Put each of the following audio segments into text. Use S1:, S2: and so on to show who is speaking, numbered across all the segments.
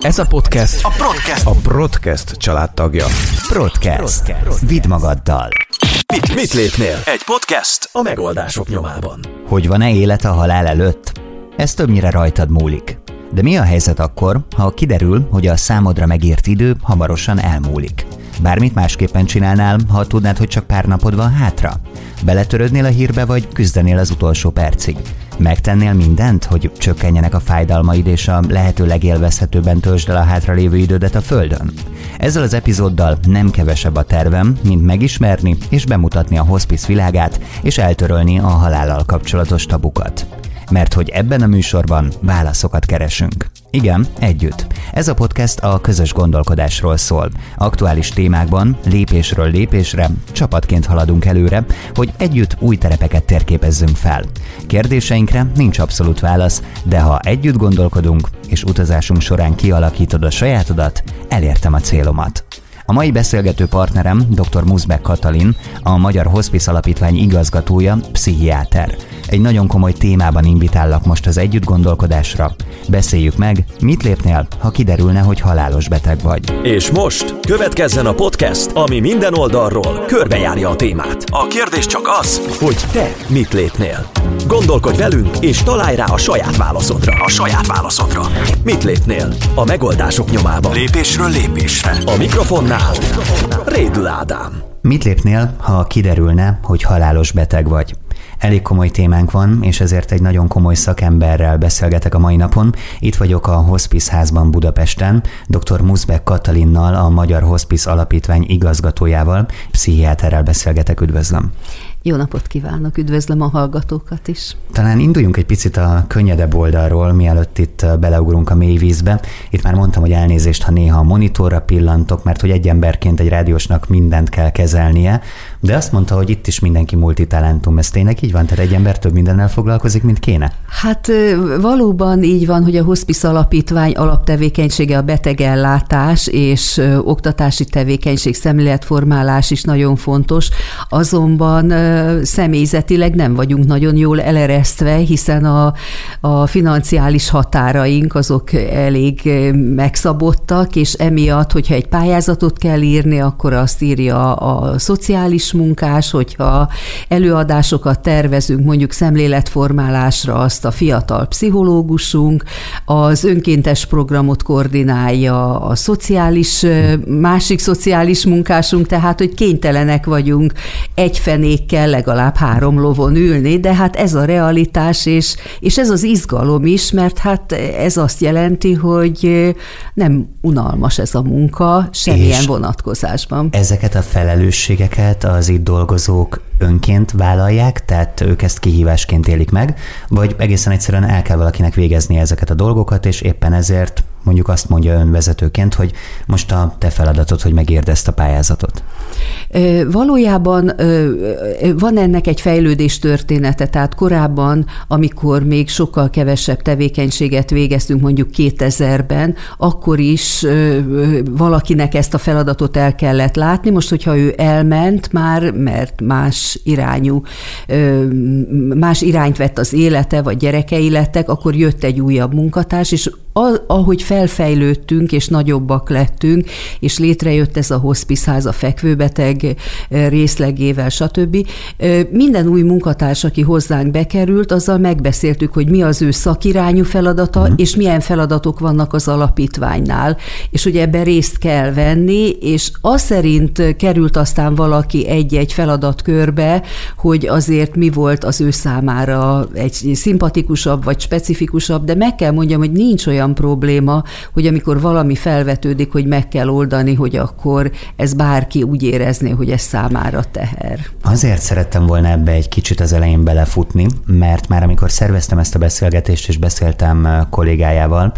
S1: Ez a podcast
S2: A Podcast.
S1: a Broadcast családtagja.
S3: Broadcast. Vidd magaddal.
S2: Mit, mit lépnél? Egy podcast a megoldások nyomában.
S3: Hogy van-e élet a halál előtt? Ez többnyire rajtad múlik. De mi a helyzet akkor, ha kiderül, hogy a számodra megírt idő hamarosan elmúlik? Bármit másképpen csinálnál, ha tudnád, hogy csak pár napod van hátra? Beletörődnél a hírbe, vagy küzdenél az utolsó percig? Megtennél mindent, hogy csökkenjenek a fájdalmaid, és a lehető legélvezhetőbben töltsd el a hátralévő idődet a Földön? Ezzel az epizóddal nem kevesebb a tervem, mint megismerni és bemutatni a hospice világát, és eltörölni a halállal kapcsolatos tabukat mert hogy ebben a műsorban válaszokat keresünk. Igen, együtt. Ez a podcast a közös gondolkodásról szól. Aktuális témákban, lépésről lépésre, csapatként haladunk előre, hogy együtt új terepeket térképezzünk fel. Kérdéseinkre nincs abszolút válasz, de ha együtt gondolkodunk, és utazásunk során kialakítod a sajátodat, elértem a célomat. A mai beszélgető partnerem dr. Muzbek Katalin, a Magyar Hospice Alapítvány igazgatója, pszichiáter. Egy nagyon komoly témában invitállak most az együtt gondolkodásra. Beszéljük meg, mit lépnél, ha kiderülne, hogy halálos beteg vagy.
S2: És most következzen a podcast, ami minden oldalról körbejárja a témát. A kérdés csak az, hogy te mit lépnél. Gondolkodj velünk, és találj rá a saját válaszodra. A saját válaszodra. Mit lépnél? A megoldások nyomában. Lépésről lépésre. A mikrofonnál Rédül Ádám.
S3: Mit lépnél, ha kiderülne, hogy halálos beteg vagy? Elég komoly témánk van, és ezért egy nagyon komoly szakemberrel beszélgetek a mai napon. Itt vagyok a Hospice házban Budapesten, dr. Muzbek Katalinnal, a Magyar Hospice Alapítvány igazgatójával, pszichiáterrel beszélgetek, üdvözlöm.
S4: Jó napot kívánok, üdvözlöm a hallgatókat is.
S3: Talán induljunk egy picit a könnyedebb oldalról, mielőtt itt beleugrunk a mély vízbe. Itt már mondtam, hogy elnézést, ha néha a monitorra pillantok, mert hogy egy emberként egy rádiósnak mindent kell kezelnie, de azt mondta, hogy itt is mindenki multitalentum. Ez tényleg így van? Tehát egy ember több mindennel foglalkozik, mint kéne?
S4: Hát valóban így van, hogy a Hospice Alapítvány alaptevékenysége a betegellátás és oktatási tevékenység, szemléletformálás is nagyon fontos, azonban személyzetileg nem vagyunk nagyon jól eleresztve, hiszen a, a financiális határaink azok elég megszabottak, és emiatt, hogyha egy pályázatot kell írni, akkor azt írja a szociális munkás, hogyha előadásokat tervezünk, mondjuk szemléletformálásra, azt a fiatal pszichológusunk, az önkéntes programot koordinálja a szociális, másik szociális munkásunk, tehát, hogy kénytelenek vagyunk egy fenékkel legalább három lovon ülni, de hát ez a realitás, és, és ez az izgalom is, mert hát ez azt jelenti, hogy nem unalmas ez a munka semmilyen vonatkozásban.
S3: Ezeket a felelősségeket az itt dolgozók önként vállalják, tehát ők ezt kihívásként élik meg, vagy egészen egyszerűen el kell valakinek végezni ezeket a dolgokat, és éppen ezért mondjuk azt mondja önvezetőként, hogy most a te feladatod, hogy megérd ezt a pályázatot?
S4: Valójában van ennek egy fejlődés története, tehát korábban, amikor még sokkal kevesebb tevékenységet végeztünk, mondjuk 2000-ben, akkor is valakinek ezt a feladatot el kellett látni. Most, hogyha ő elment már, mert más irányú, más irányt vett az élete, vagy gyerekei lettek, akkor jött egy újabb munkatárs, és ahogy felfejlődtünk, és nagyobbak lettünk, és létrejött ez a hospice a fekvőbeteg részlegével, stb. Minden új munkatárs, aki hozzánk bekerült, azzal megbeszéltük, hogy mi az ő szakirányú feladata, uh-huh. és milyen feladatok vannak az alapítványnál, és hogy ebben részt kell venni, és az szerint került aztán valaki egy-egy feladatkörbe, hogy azért mi volt az ő számára egy szimpatikusabb, vagy specifikusabb, de meg kell mondjam, hogy nincs olyan olyan probléma, hogy amikor valami felvetődik, hogy meg kell oldani, hogy akkor ez bárki úgy érezné, hogy ez számára teher.
S3: Azért szerettem volna ebbe egy kicsit az elején belefutni, mert már amikor szerveztem ezt a beszélgetést, és beszéltem kollégájával,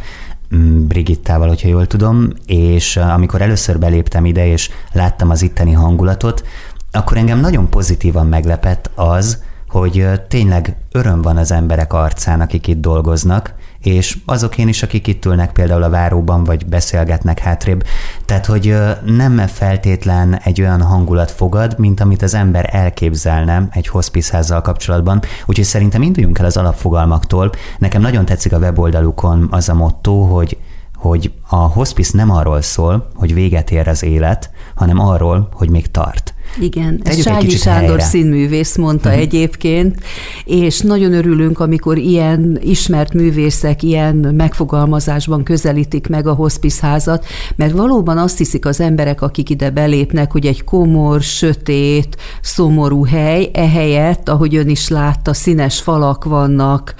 S3: mm, Brigittával, hogyha jól tudom, és amikor először beléptem ide, és láttam az itteni hangulatot, akkor engem nagyon pozitívan meglepett az, hogy tényleg öröm van az emberek arcán, akik itt dolgoznak, és azokén is, akik itt ülnek például a váróban, vagy beszélgetnek hátrébb. Tehát, hogy nem feltétlen egy olyan hangulat fogad, mint amit az ember elképzelne egy hospice kapcsolatban. Úgyhogy szerintem induljunk el az alapfogalmaktól. Nekem nagyon tetszik a weboldalukon az a motto, hogy hogy a hospice nem arról szól, hogy véget ér az élet, hanem arról, hogy még tart.
S4: Igen, ez Sági Sándor helyre. színművész mondta uh-huh. egyébként, és nagyon örülünk, amikor ilyen ismert művészek ilyen megfogalmazásban közelítik meg a hospice házat, mert valóban azt hiszik az emberek, akik ide belépnek, hogy egy komor, sötét, szomorú hely, ehelyett, ahogy ön is látta, színes falak vannak,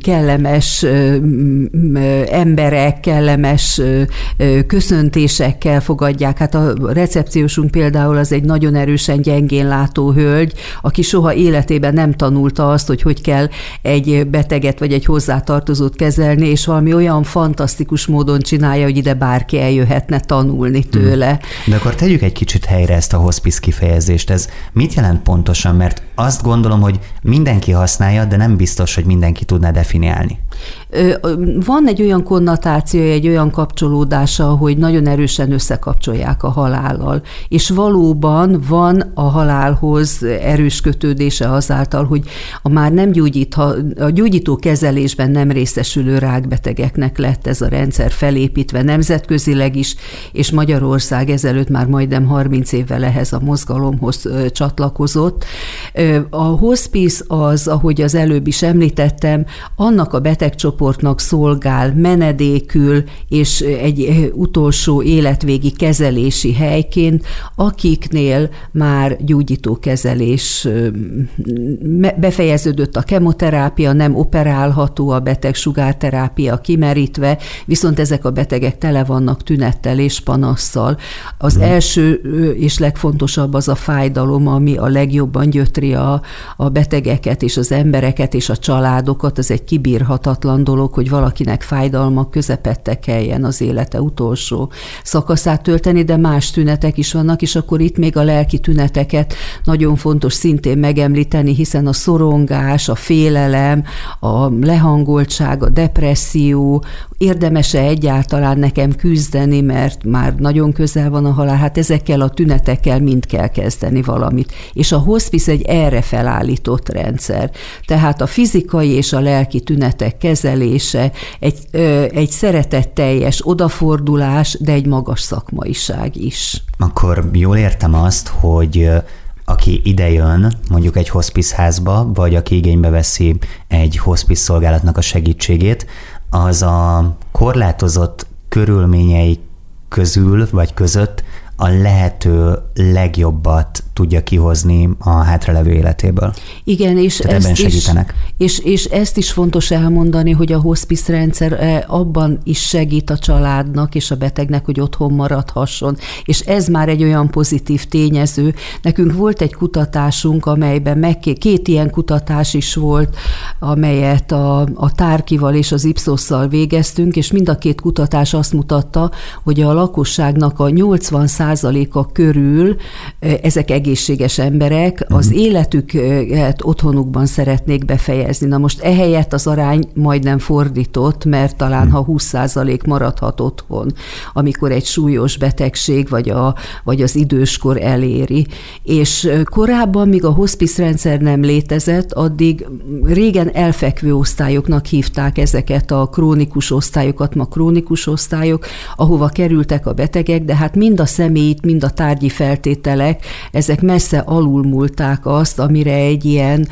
S4: kellemes emberek, kellemes köszöntésekkel fogadják. Hát a recepciósunk például az egy nagyon erősen gyengén látó hölgy, aki soha életében nem tanulta azt, hogy hogy kell egy beteget vagy egy hozzátartozót kezelni, és valami olyan fantasztikus módon csinálja, hogy ide bárki eljöhetne tanulni hmm. tőle.
S3: De akkor tegyük egy kicsit helyre ezt a hospice kifejezést. Ez mit jelent pontosan? Mert azt gondolom, hogy mindenki használja, de nem biztos, hogy mindenki tudná definiálni.
S4: Van egy olyan konnotációja, egy olyan kapcsolódása, hogy nagyon erősen összekapcsolják a halállal. És valóban van a halálhoz erős kötődése azáltal, hogy a már nem gyógyít, a gyógyító kezelésben nem részesülő rákbetegeknek lett ez a rendszer felépítve nemzetközileg is, és Magyarország ezelőtt már majdnem 30 évvel ehhez a mozgalomhoz csatlakozott. A hospice az, ahogy az előbb is említettem, annak a betegcsoport, csoportnak szolgál menedékül és egy utolsó életvégi kezelési helyként, akiknél már gyógyítókezelés befejeződött a kemoterápia, nem operálható a beteg sugárterápia kimerítve, viszont ezek a betegek tele vannak tünettel és panasszal. Az hmm. első és legfontosabb az a fájdalom, ami a legjobban gyötri a, a betegeket és az embereket és a családokat, ez egy kibírhatatlan dolog, dolog, hogy valakinek fájdalmak közepette kelljen az élete utolsó szakaszát tölteni, de más tünetek is vannak, és akkor itt még a lelki tüneteket nagyon fontos szintén megemlíteni, hiszen a szorongás, a félelem, a lehangoltság, a depresszió, érdemes-e egyáltalán nekem küzdeni, mert már nagyon közel van a halál, hát ezekkel a tünetekkel mind kell kezdeni valamit. És a hospice egy erre felállított rendszer. Tehát a fizikai és a lelki tünetek kezelése, egy, egy szeretetteljes odafordulás, de egy magas szakmaiság is.
S3: Akkor jól értem azt, hogy aki idejön mondjuk egy hospice házba, vagy aki igénybe veszi egy hospice szolgálatnak a segítségét, az a korlátozott körülményei közül vagy között a lehető legjobbat tudja kihozni a hátralevő életéből.
S4: Igen, és Tehát ezt, segítenek. Is, és, és ezt is fontos elmondani, hogy a hospice rendszer eh, abban is segít a családnak és a betegnek, hogy otthon maradhasson. És ez már egy olyan pozitív tényező. Nekünk volt egy kutatásunk, amelyben meg, két ilyen kutatás is volt, amelyet a, a Tárkival és az Ipsosszal végeztünk, és mind a két kutatás azt mutatta, hogy a lakosságnak a 80 a körül eh, ezek egészséges emberek az uh-huh. életüket otthonukban szeretnék befejezni. Na most ehelyett az arány majdnem fordított, mert talán uh-huh. ha 20% maradhat otthon, amikor egy súlyos betegség vagy, a, vagy az időskor eléri. És korábban, míg a hospice rendszer nem létezett, addig régen elfekvő osztályoknak hívták ezeket a krónikus osztályokat, ma krónikus osztályok, ahova kerültek a betegek, de hát mind a személyt, mind a tárgyi feltételek, ezek ezek messze alulmúlták azt, amire egy ilyen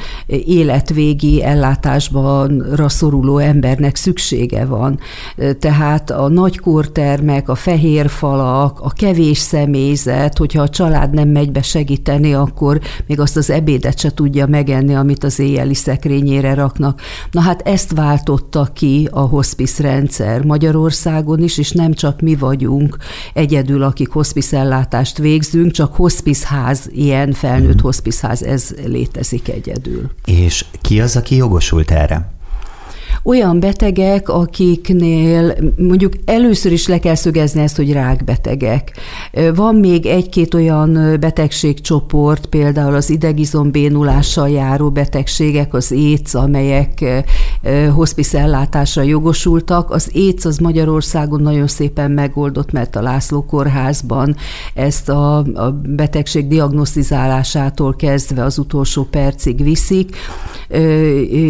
S4: életvégi ellátásban szoruló embernek szüksége van. Tehát a nagy kortermek, a fehér falak, a kevés személyzet, hogyha a család nem megy be segíteni, akkor még azt az ebédet se tudja megenni, amit az éjjeli szekrényére raknak. Na hát ezt váltotta ki a hospice rendszer Magyarországon is, és nem csak mi vagyunk egyedül, akik hospice ellátást végzünk, csak hospice ház ilyen felnőtt hmm. hospiceház, ez létezik egyedül.
S3: És ki az, aki jogosult erre?
S4: Olyan betegek, akiknél mondjuk először is le kell szögezni ezt, hogy rákbetegek. Van még egy-két olyan betegségcsoport, például az idegizombénulással járó betegségek, az AIDS, amelyek hospice ellátásra jogosultak. Az AIDS az Magyarországon nagyon szépen megoldott, mert a László kórházban ezt a, a betegség diagnosztizálásától kezdve az utolsó percig viszik.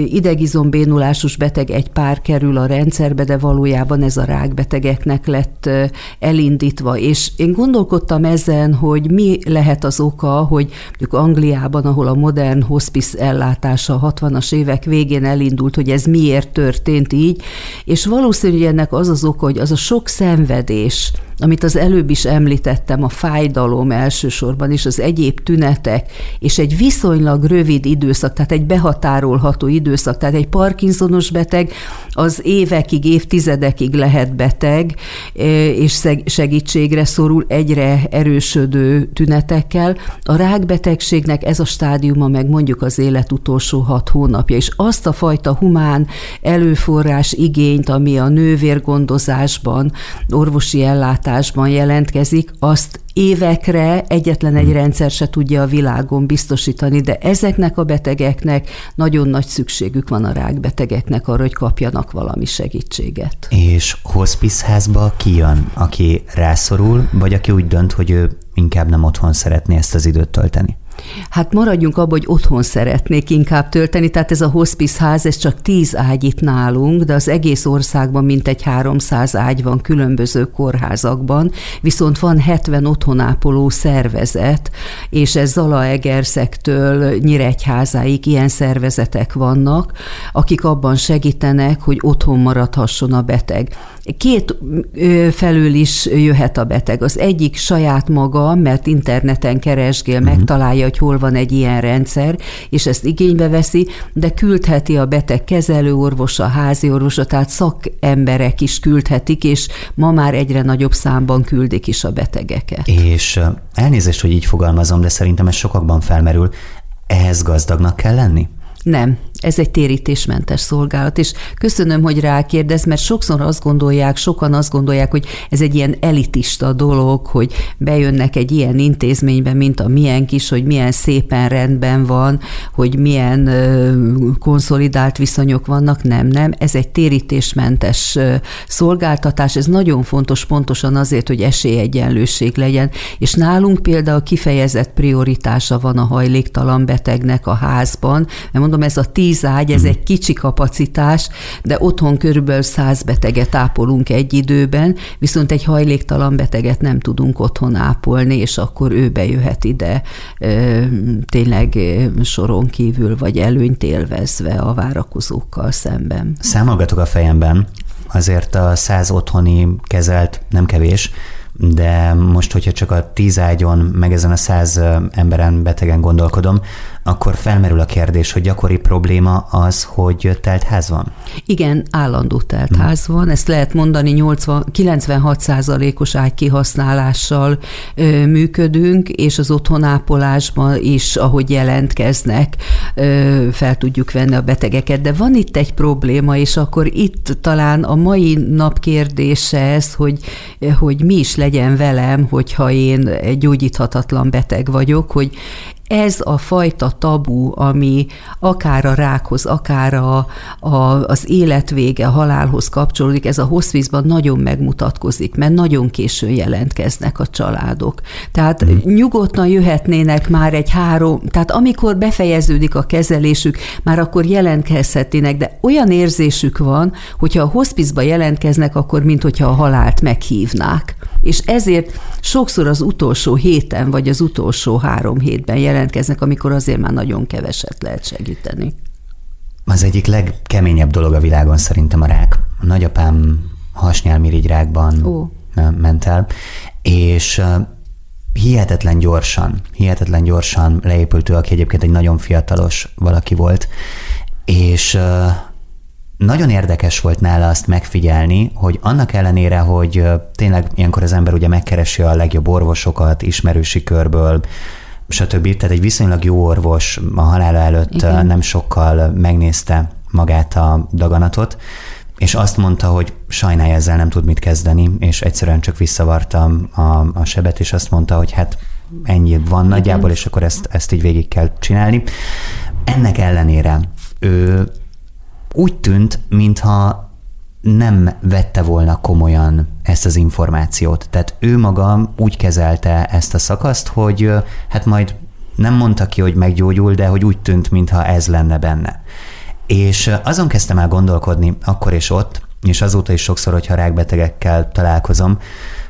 S4: Idegizombénulásos beteg rákbeteg egy pár kerül a rendszerbe, de valójában ez a rákbetegeknek lett elindítva. És én gondolkodtam ezen, hogy mi lehet az oka, hogy mondjuk Angliában, ahol a modern hospice ellátása a 60-as évek végén elindult, hogy ez miért történt így, és valószínűleg ennek az az oka, hogy az a sok szenvedés, amit az előbb is említettem, a fájdalom elsősorban, és az egyéb tünetek, és egy viszonylag rövid időszak, tehát egy behatárolható időszak, tehát egy Parkinsonos beteg az évekig, évtizedekig lehet beteg, e, és segítségre szorul egyre erősödő tünetekkel. A rákbetegségnek ez a stádiuma meg mondjuk az élet utolsó hat hónapja, és azt a fajta humán előforrás igényt, ami a nővérgondozásban, orvosi ellátásban, ellátásban jelentkezik, azt évekre egyetlen egy rendszer se tudja a világon biztosítani, de ezeknek a betegeknek nagyon nagy szükségük van a rákbetegeknek arra, hogy kapjanak valami segítséget.
S3: És hospice ki jön, aki rászorul, vagy aki úgy dönt, hogy ő inkább nem otthon szeretné ezt az időt tölteni?
S4: Hát maradjunk abban, hogy otthon szeretnék inkább tölteni, tehát ez a hospice ház, ez csak 10 ágy itt nálunk, de az egész országban mintegy 300 ágy van különböző kórházakban, viszont van 70 otthonápoló szervezet, és ez Zalaegerszektől Nyíregyházáig ilyen szervezetek vannak, akik abban segítenek, hogy otthon maradhasson a beteg. Két felül is jöhet a beteg. Az egyik saját maga, mert interneten keresgél, uh-huh. megtalálja, hogy hol van egy ilyen rendszer, és ezt igénybe veszi, de küldheti a beteg kezelőorvosa, házi orvosa, tehát szakemberek is küldhetik, és ma már egyre nagyobb számban küldik is a betegeket.
S3: És elnézést, hogy így fogalmazom, de szerintem ez sokakban felmerül. Ehhez gazdagnak kell lenni?
S4: Nem, ez egy térítésmentes szolgálat, és köszönöm, hogy rákérdez, mert sokszor azt gondolják, sokan azt gondolják, hogy ez egy ilyen elitista dolog, hogy bejönnek egy ilyen intézménybe, mint a miénk is, hogy milyen szépen rendben van, hogy milyen konszolidált viszonyok vannak. Nem, nem, ez egy térítésmentes szolgáltatás, ez nagyon fontos pontosan azért, hogy esélyegyenlőség legyen, és nálunk például kifejezett prioritása van a hajléktalan betegnek a házban, mert mondom, ez a tíz ágy, ez egy kicsi kapacitás, de otthon körülbelül száz beteget ápolunk egy időben, viszont egy hajléktalan beteget nem tudunk otthon ápolni, és akkor ő bejöhet ide tényleg soron kívül, vagy előnyt élvezve a várakozókkal szemben.
S3: Számolgatok a fejemben, azért a száz otthoni kezelt nem kevés, de most, hogyha csak a tíz ágyon, meg ezen a száz emberen betegen gondolkodom, akkor felmerül a kérdés, hogy gyakori probléma az, hogy telt ház van?
S4: Igen, állandó telt ház van. Ezt lehet mondani 80, 96 os ágykihasználással ö, működünk, és az otthonápolásban is, ahogy jelentkeznek, ö, fel tudjuk venni a betegeket. De van itt egy probléma, és akkor itt talán a mai nap kérdése ez, hogy, hogy mi is legyen velem, hogyha én egy gyógyíthatatlan beteg vagyok, hogy ez a fajta tabu, ami akár a rákhoz, akár a, a, az életvége, a halálhoz kapcsolódik, ez a hospizban nagyon megmutatkozik, mert nagyon későn jelentkeznek a családok. Tehát mm. nyugodtan jöhetnének már egy három, tehát amikor befejeződik a kezelésük, már akkor jelentkezhetnének, de olyan érzésük van, hogyha a hospizba jelentkeznek, akkor mint hogyha a halált meghívnák. És ezért sokszor az utolsó héten, vagy az utolsó három hétben jelent jelentkeznek, amikor azért már nagyon keveset lehet segíteni.
S3: Az egyik legkeményebb dolog a világon szerintem a rák. A nagyapám hasnyálmirigyrákban Ó. ment el, és hihetetlen gyorsan, hihetetlen gyorsan leépült ő, aki egyébként egy nagyon fiatalos valaki volt, és nagyon érdekes volt nála azt megfigyelni, hogy annak ellenére, hogy tényleg ilyenkor az ember ugye megkeresi a legjobb orvosokat ismerősi körből, stb. Tehát egy viszonylag jó orvos a halála előtt Igen. nem sokkal megnézte magát a daganatot, és azt mondta, hogy sajnálja ezzel nem tud mit kezdeni, és egyszerűen csak visszavarta a, a sebet, és azt mondta, hogy hát ennyi van nagyjából, és akkor ezt, ezt így végig kell csinálni. Ennek ellenére ő úgy tűnt, mintha nem vette volna komolyan ezt az információt. Tehát ő maga úgy kezelte ezt a szakaszt, hogy hát majd nem mondta ki, hogy meggyógyul, de hogy úgy tűnt, mintha ez lenne benne. És azon kezdtem el gondolkodni akkor és ott, és azóta is sokszor, hogyha rákbetegekkel találkozom,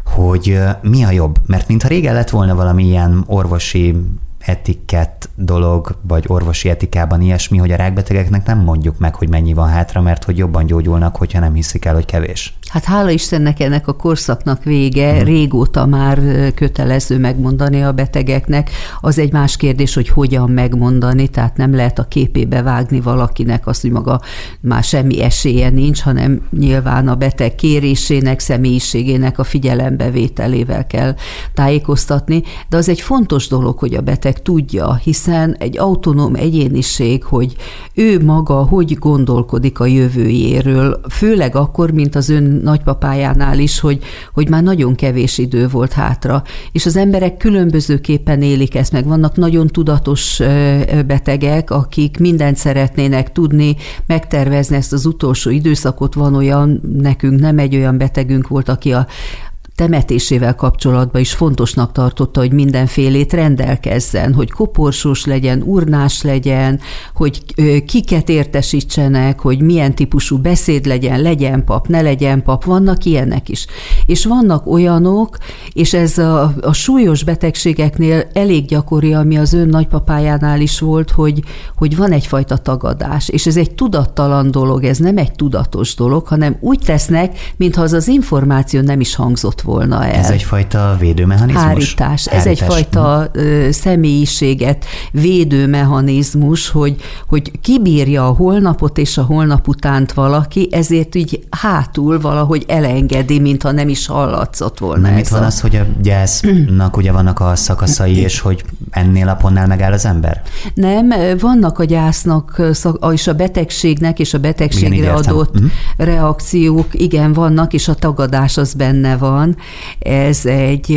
S3: hogy mi a jobb. Mert mintha régen lett volna valami ilyen orvosi etikett dolog, vagy orvosi etikában ilyesmi, hogy a rákbetegeknek nem mondjuk meg, hogy mennyi van hátra, mert hogy jobban gyógyulnak, hogyha nem hiszik el, hogy kevés.
S4: Hát hála Istennek ennek a korszaknak vége, hmm. régóta már kötelező megmondani a betegeknek. Az egy más kérdés, hogy hogyan megmondani, tehát nem lehet a képébe vágni valakinek azt, hogy maga már semmi esélye nincs, hanem nyilván a beteg kérésének, személyiségének a figyelembevételével kell tájékoztatni, de az egy fontos dolog, hogy a beteg tudja, hiszen egy autonóm egyéniség, hogy ő maga hogy gondolkodik a jövőjéről, főleg akkor, mint az ön nagypapájánál is, hogy, hogy már nagyon kevés idő volt hátra, és az emberek különbözőképpen élik ezt meg. Vannak nagyon tudatos betegek, akik mindent szeretnének tudni, megtervezni ezt az utolsó időszakot. Van olyan, nekünk nem egy olyan betegünk volt, aki a, temetésével kapcsolatban is fontosnak tartotta, hogy mindenfélét rendelkezzen, hogy koporsós legyen, urnás legyen, hogy kiket értesítsenek, hogy milyen típusú beszéd legyen, legyen pap, ne legyen pap, vannak ilyenek is. És vannak olyanok, és ez a, a súlyos betegségeknél elég gyakori, ami az ön nagypapájánál is volt, hogy, hogy van egyfajta tagadás, és ez egy tudattalan dolog, ez nem egy tudatos dolog, hanem úgy tesznek, mintha az az információ nem is hangzott volna el.
S3: Ez egyfajta védőmechanizmus?
S4: Hárítás. Hárítás. Ez egyfajta uh, személyiséget védő mechanizmus, hogy, hogy kibírja a holnapot és a holnap utánt valaki, ezért így hátul valahogy elengedi, mintha nem is hallatszott volna
S3: Nem itt van a... az, hogy a gyásznak ugye vannak a szakaszai, és hogy ennél a pontnál megáll az ember?
S4: Nem, vannak a gyásznak és a betegségnek és a betegségre igen, adott uh-huh. reakciók, igen, vannak, és a tagadás az benne van, ez egy,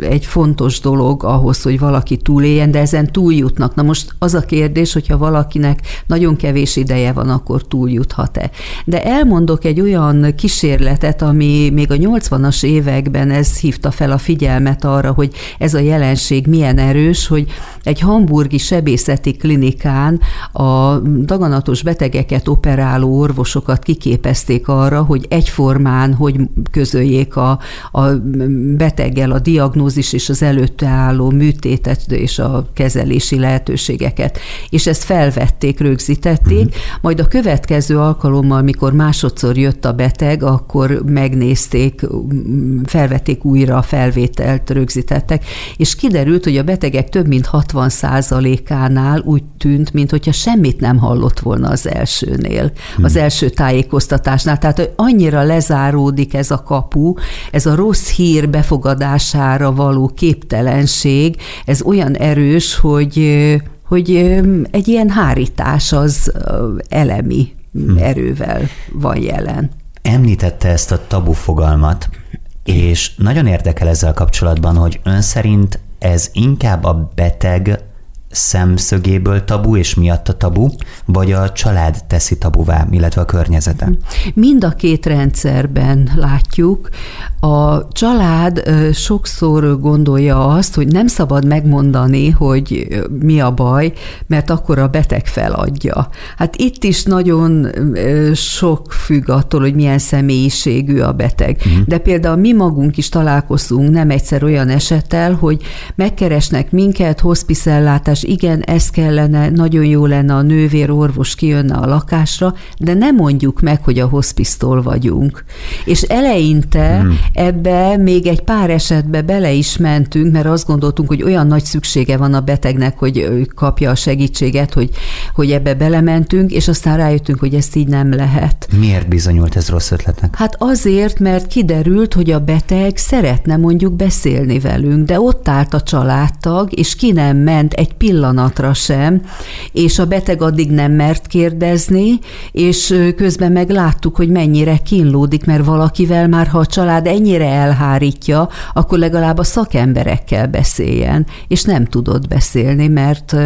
S4: egy fontos dolog ahhoz, hogy valaki túléljen, de ezen túljutnak. Na most az a kérdés, hogyha valakinek nagyon kevés ideje van, akkor túljuthat-e. De elmondok egy olyan kísérletet, ami még a 80-as években ez hívta fel a figyelmet arra, hogy ez a jelenség milyen erős, hogy egy hamburgi sebészeti klinikán a daganatos betegeket operáló orvosokat kiképezték arra, hogy egyformán hogy közöljék a, a beteggel a diagnózis és az előtte álló műtétet és a kezelési lehetőségeket. És ezt felvették, rögzítették, uh-huh. majd a következő alkalommal, mikor másodszor jött a beteg, akkor megnézték, felvették újra a felvételt, rögzítettek, és kiderült, hogy a betegek több mint 60%-ánál úgy tűnt, mintha semmit nem hallott volna az elsőnél, hmm. az első tájékoztatásnál. Tehát, hogy annyira lezáródik ez a kapu, ez a rossz hír befogadására való képtelenség, ez olyan erős, hogy, hogy egy ilyen hárítás az elemi hmm. erővel van jelen.
S3: Említette ezt a tabu fogalmat, és nagyon érdekel ezzel kapcsolatban, hogy ön szerint ez inkább a beteg szemszögéből tabu, és miatt a tabu, vagy a család teszi tabuvá, illetve a környezete?
S4: Mind a két rendszerben látjuk. A család sokszor gondolja azt, hogy nem szabad megmondani, hogy mi a baj, mert akkor a beteg feladja. Hát itt is nagyon sok függ attól, hogy milyen személyiségű a beteg. Uh-huh. De például mi magunk is találkozunk nem egyszer olyan esettel, hogy megkeresnek minket, hospicellátás orvos, igen, ez kellene, nagyon jó lenne, a nővér orvos kijönne a lakásra, de nem mondjuk meg, hogy a hospisztól vagyunk. És eleinte hmm. ebbe még egy pár esetbe bele is mentünk, mert azt gondoltunk, hogy olyan nagy szüksége van a betegnek, hogy kapja a segítséget, hogy, hogy ebbe belementünk, és aztán rájöttünk, hogy ezt így nem lehet.
S3: Miért bizonyult ez rossz ötletnek?
S4: Hát azért, mert kiderült, hogy a beteg szeretne mondjuk beszélni velünk, de ott állt a családtag, és ki nem ment egy pillanat pillanatra sem, és a beteg addig nem mert kérdezni, és közben meg láttuk, hogy mennyire kínlódik, mert valakivel már, ha a család ennyire elhárítja, akkor legalább a szakemberekkel beszéljen, és nem tudott beszélni, mert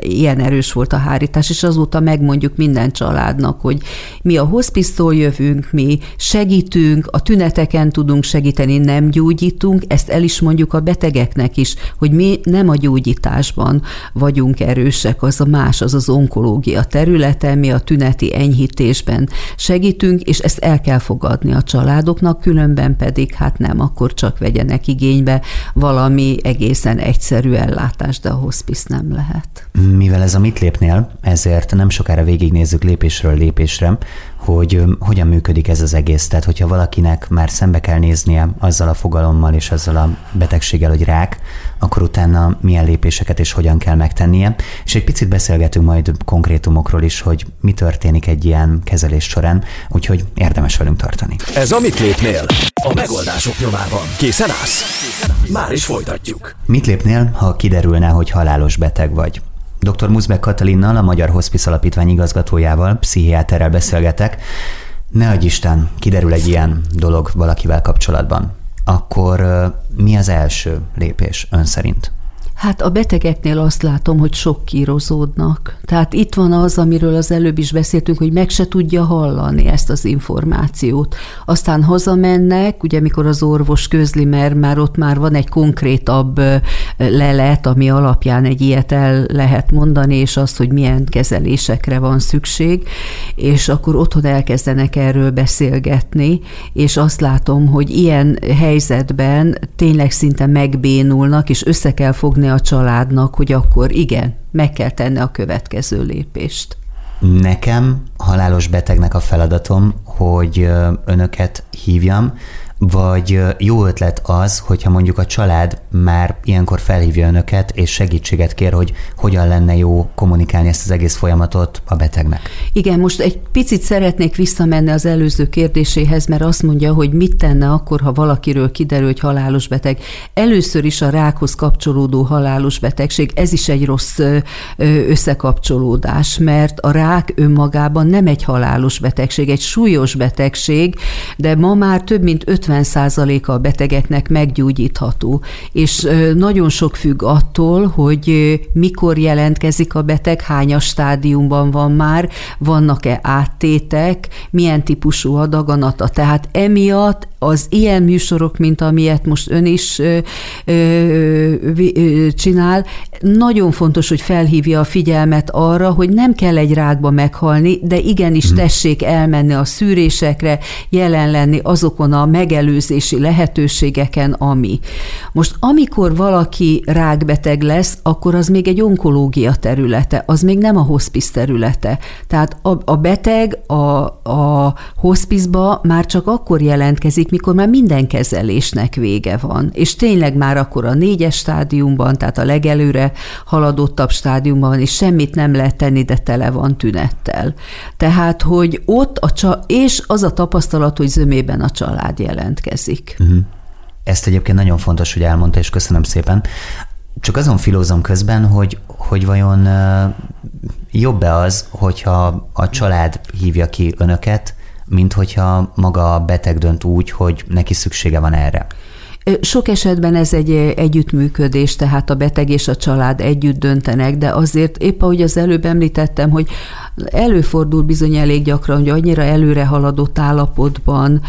S4: ilyen erős volt a hárítás, és azóta megmondjuk minden családnak, hogy mi a hospisztól jövünk, mi segítünk, a tüneteken tudunk segíteni, nem gyógyítunk, ezt el is mondjuk a betegeknek is, hogy mi nem a gyógyításban vagyunk erősek, az a más, az az onkológia területe, mi a tüneti enyhítésben segítünk, és ezt el kell fogadni a családoknak, különben pedig hát nem, akkor csak vegyenek igénybe valami egészen egyszerű ellátást, de a hospice nem lehet.
S3: Mivel ez a mit lépnél, ezért nem sokára végignézzük lépésről lépésre, hogy hogyan működik ez az egész. Tehát, hogyha valakinek már szembe kell néznie azzal a fogalommal és azzal a betegséggel, hogy rák, akkor utána milyen lépéseket és hogyan kell megtennie. És egy picit beszélgetünk majd konkrétumokról is, hogy mi történik egy ilyen kezelés során, úgyhogy érdemes velünk tartani.
S2: Ez a Mit lépnél? A megoldások nyomában. Készen állsz? Már is folytatjuk.
S3: Mit lépnél, ha kiderülne, hogy halálos beteg vagy? Dr. Muzbek Katalinnal, a Magyar Hospice Alapítvány igazgatójával, pszichiáterrel beszélgetek. Ne adj Isten, kiderül egy ilyen dolog valakivel kapcsolatban. Akkor mi az első lépés ön szerint?
S4: Hát a betegeknél azt látom, hogy sok kírozódnak. Tehát itt van az, amiről az előbb is beszéltünk, hogy meg se tudja hallani ezt az információt. Aztán hazamennek, ugye mikor az orvos közli, mert már ott már van egy konkrétabb lelet, ami alapján egy ilyet el lehet mondani, és azt, hogy milyen kezelésekre van szükség, és akkor otthon elkezdenek erről beszélgetni, és azt látom, hogy ilyen helyzetben tényleg szinte megbénulnak, és össze kell fogni a családnak, hogy akkor igen, meg kell tenni a következő lépést.
S3: Nekem, halálos betegnek a feladatom, hogy önöket hívjam, vagy jó ötlet az, hogyha mondjuk a család már ilyenkor felhívja önöket, és segítséget kér, hogy hogyan lenne jó kommunikálni ezt az egész folyamatot a betegnek.
S4: Igen, most egy picit szeretnék visszamenni az előző kérdéséhez, mert azt mondja, hogy mit tenne akkor, ha valakiről kiderül, hogy halálos beteg. Először is a rákhoz kapcsolódó halálos betegség, ez is egy rossz összekapcsolódás, mert a rák önmagában nem egy halálos betegség, egy súlyos betegség, de ma már több mint 50 50%-a a betegeknek meggyógyítható, és nagyon sok függ attól, hogy mikor jelentkezik a beteg, hányas stádiumban van már, vannak-e áttétek, milyen típusú a daganata. Tehát emiatt az ilyen műsorok, mint amilyet most ön is ö, ö, ö, csinál, nagyon fontos, hogy felhívja a figyelmet arra, hogy nem kell egy rákba meghalni, de igenis hmm. tessék elmenni a szűrésekre, jelen lenni azokon a megelőzési lehetőségeken, ami. Most amikor valaki rákbeteg lesz, akkor az még egy onkológia területe, az még nem a hospice területe. Tehát a, a beteg a, a hospice már csak akkor jelentkezik, mikor már minden kezelésnek vége van. És tényleg már akkor a négyes stádiumban, tehát a legelőre haladottabb stádiumban és semmit nem lehet tenni, de tele van tünettel. Tehát, hogy ott a csa- és az a tapasztalat, hogy zömében a család jelentkezik. Uh-huh.
S3: Ezt egyébként nagyon fontos, hogy elmondta, és köszönöm szépen. Csak azon filózom közben, hogy, hogy vajon jobb-e az, hogyha a család hívja ki önöket, mint hogyha maga a beteg dönt úgy, hogy neki szüksége van erre.
S4: Sok esetben ez egy együttműködés, tehát a beteg és a család együtt döntenek, de azért épp ahogy az előbb említettem, hogy előfordul bizony elég gyakran, hogy annyira előre haladott állapotban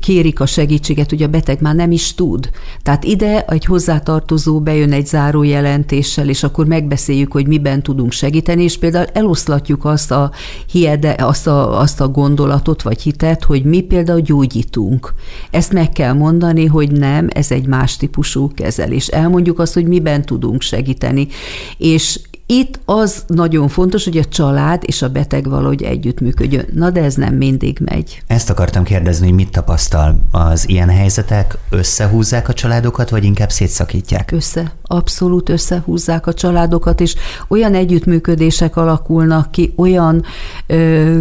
S4: kérik a segítséget, hogy a beteg már nem is tud. Tehát ide egy hozzátartozó bejön egy zárójelentéssel, és akkor megbeszéljük, hogy miben tudunk segíteni, és például eloszlatjuk azt a, hiede, azt a, azt a gondolatot vagy hitet, hogy mi például gyógyítunk. Ezt meg kell mondani, hogy nem, ez egy más típusú kezelés. Elmondjuk azt, hogy miben tudunk segíteni. És itt az nagyon fontos, hogy a család és a beteg valahogy együttműködjön. Na de ez nem mindig megy.
S3: Ezt akartam kérdezni, hogy mit tapasztal az ilyen helyzetek? Összehúzzák a családokat, vagy inkább szétszakítják?
S4: Össze. abszolút összehúzzák a családokat, és olyan együttműködések alakulnak ki, olyan ö,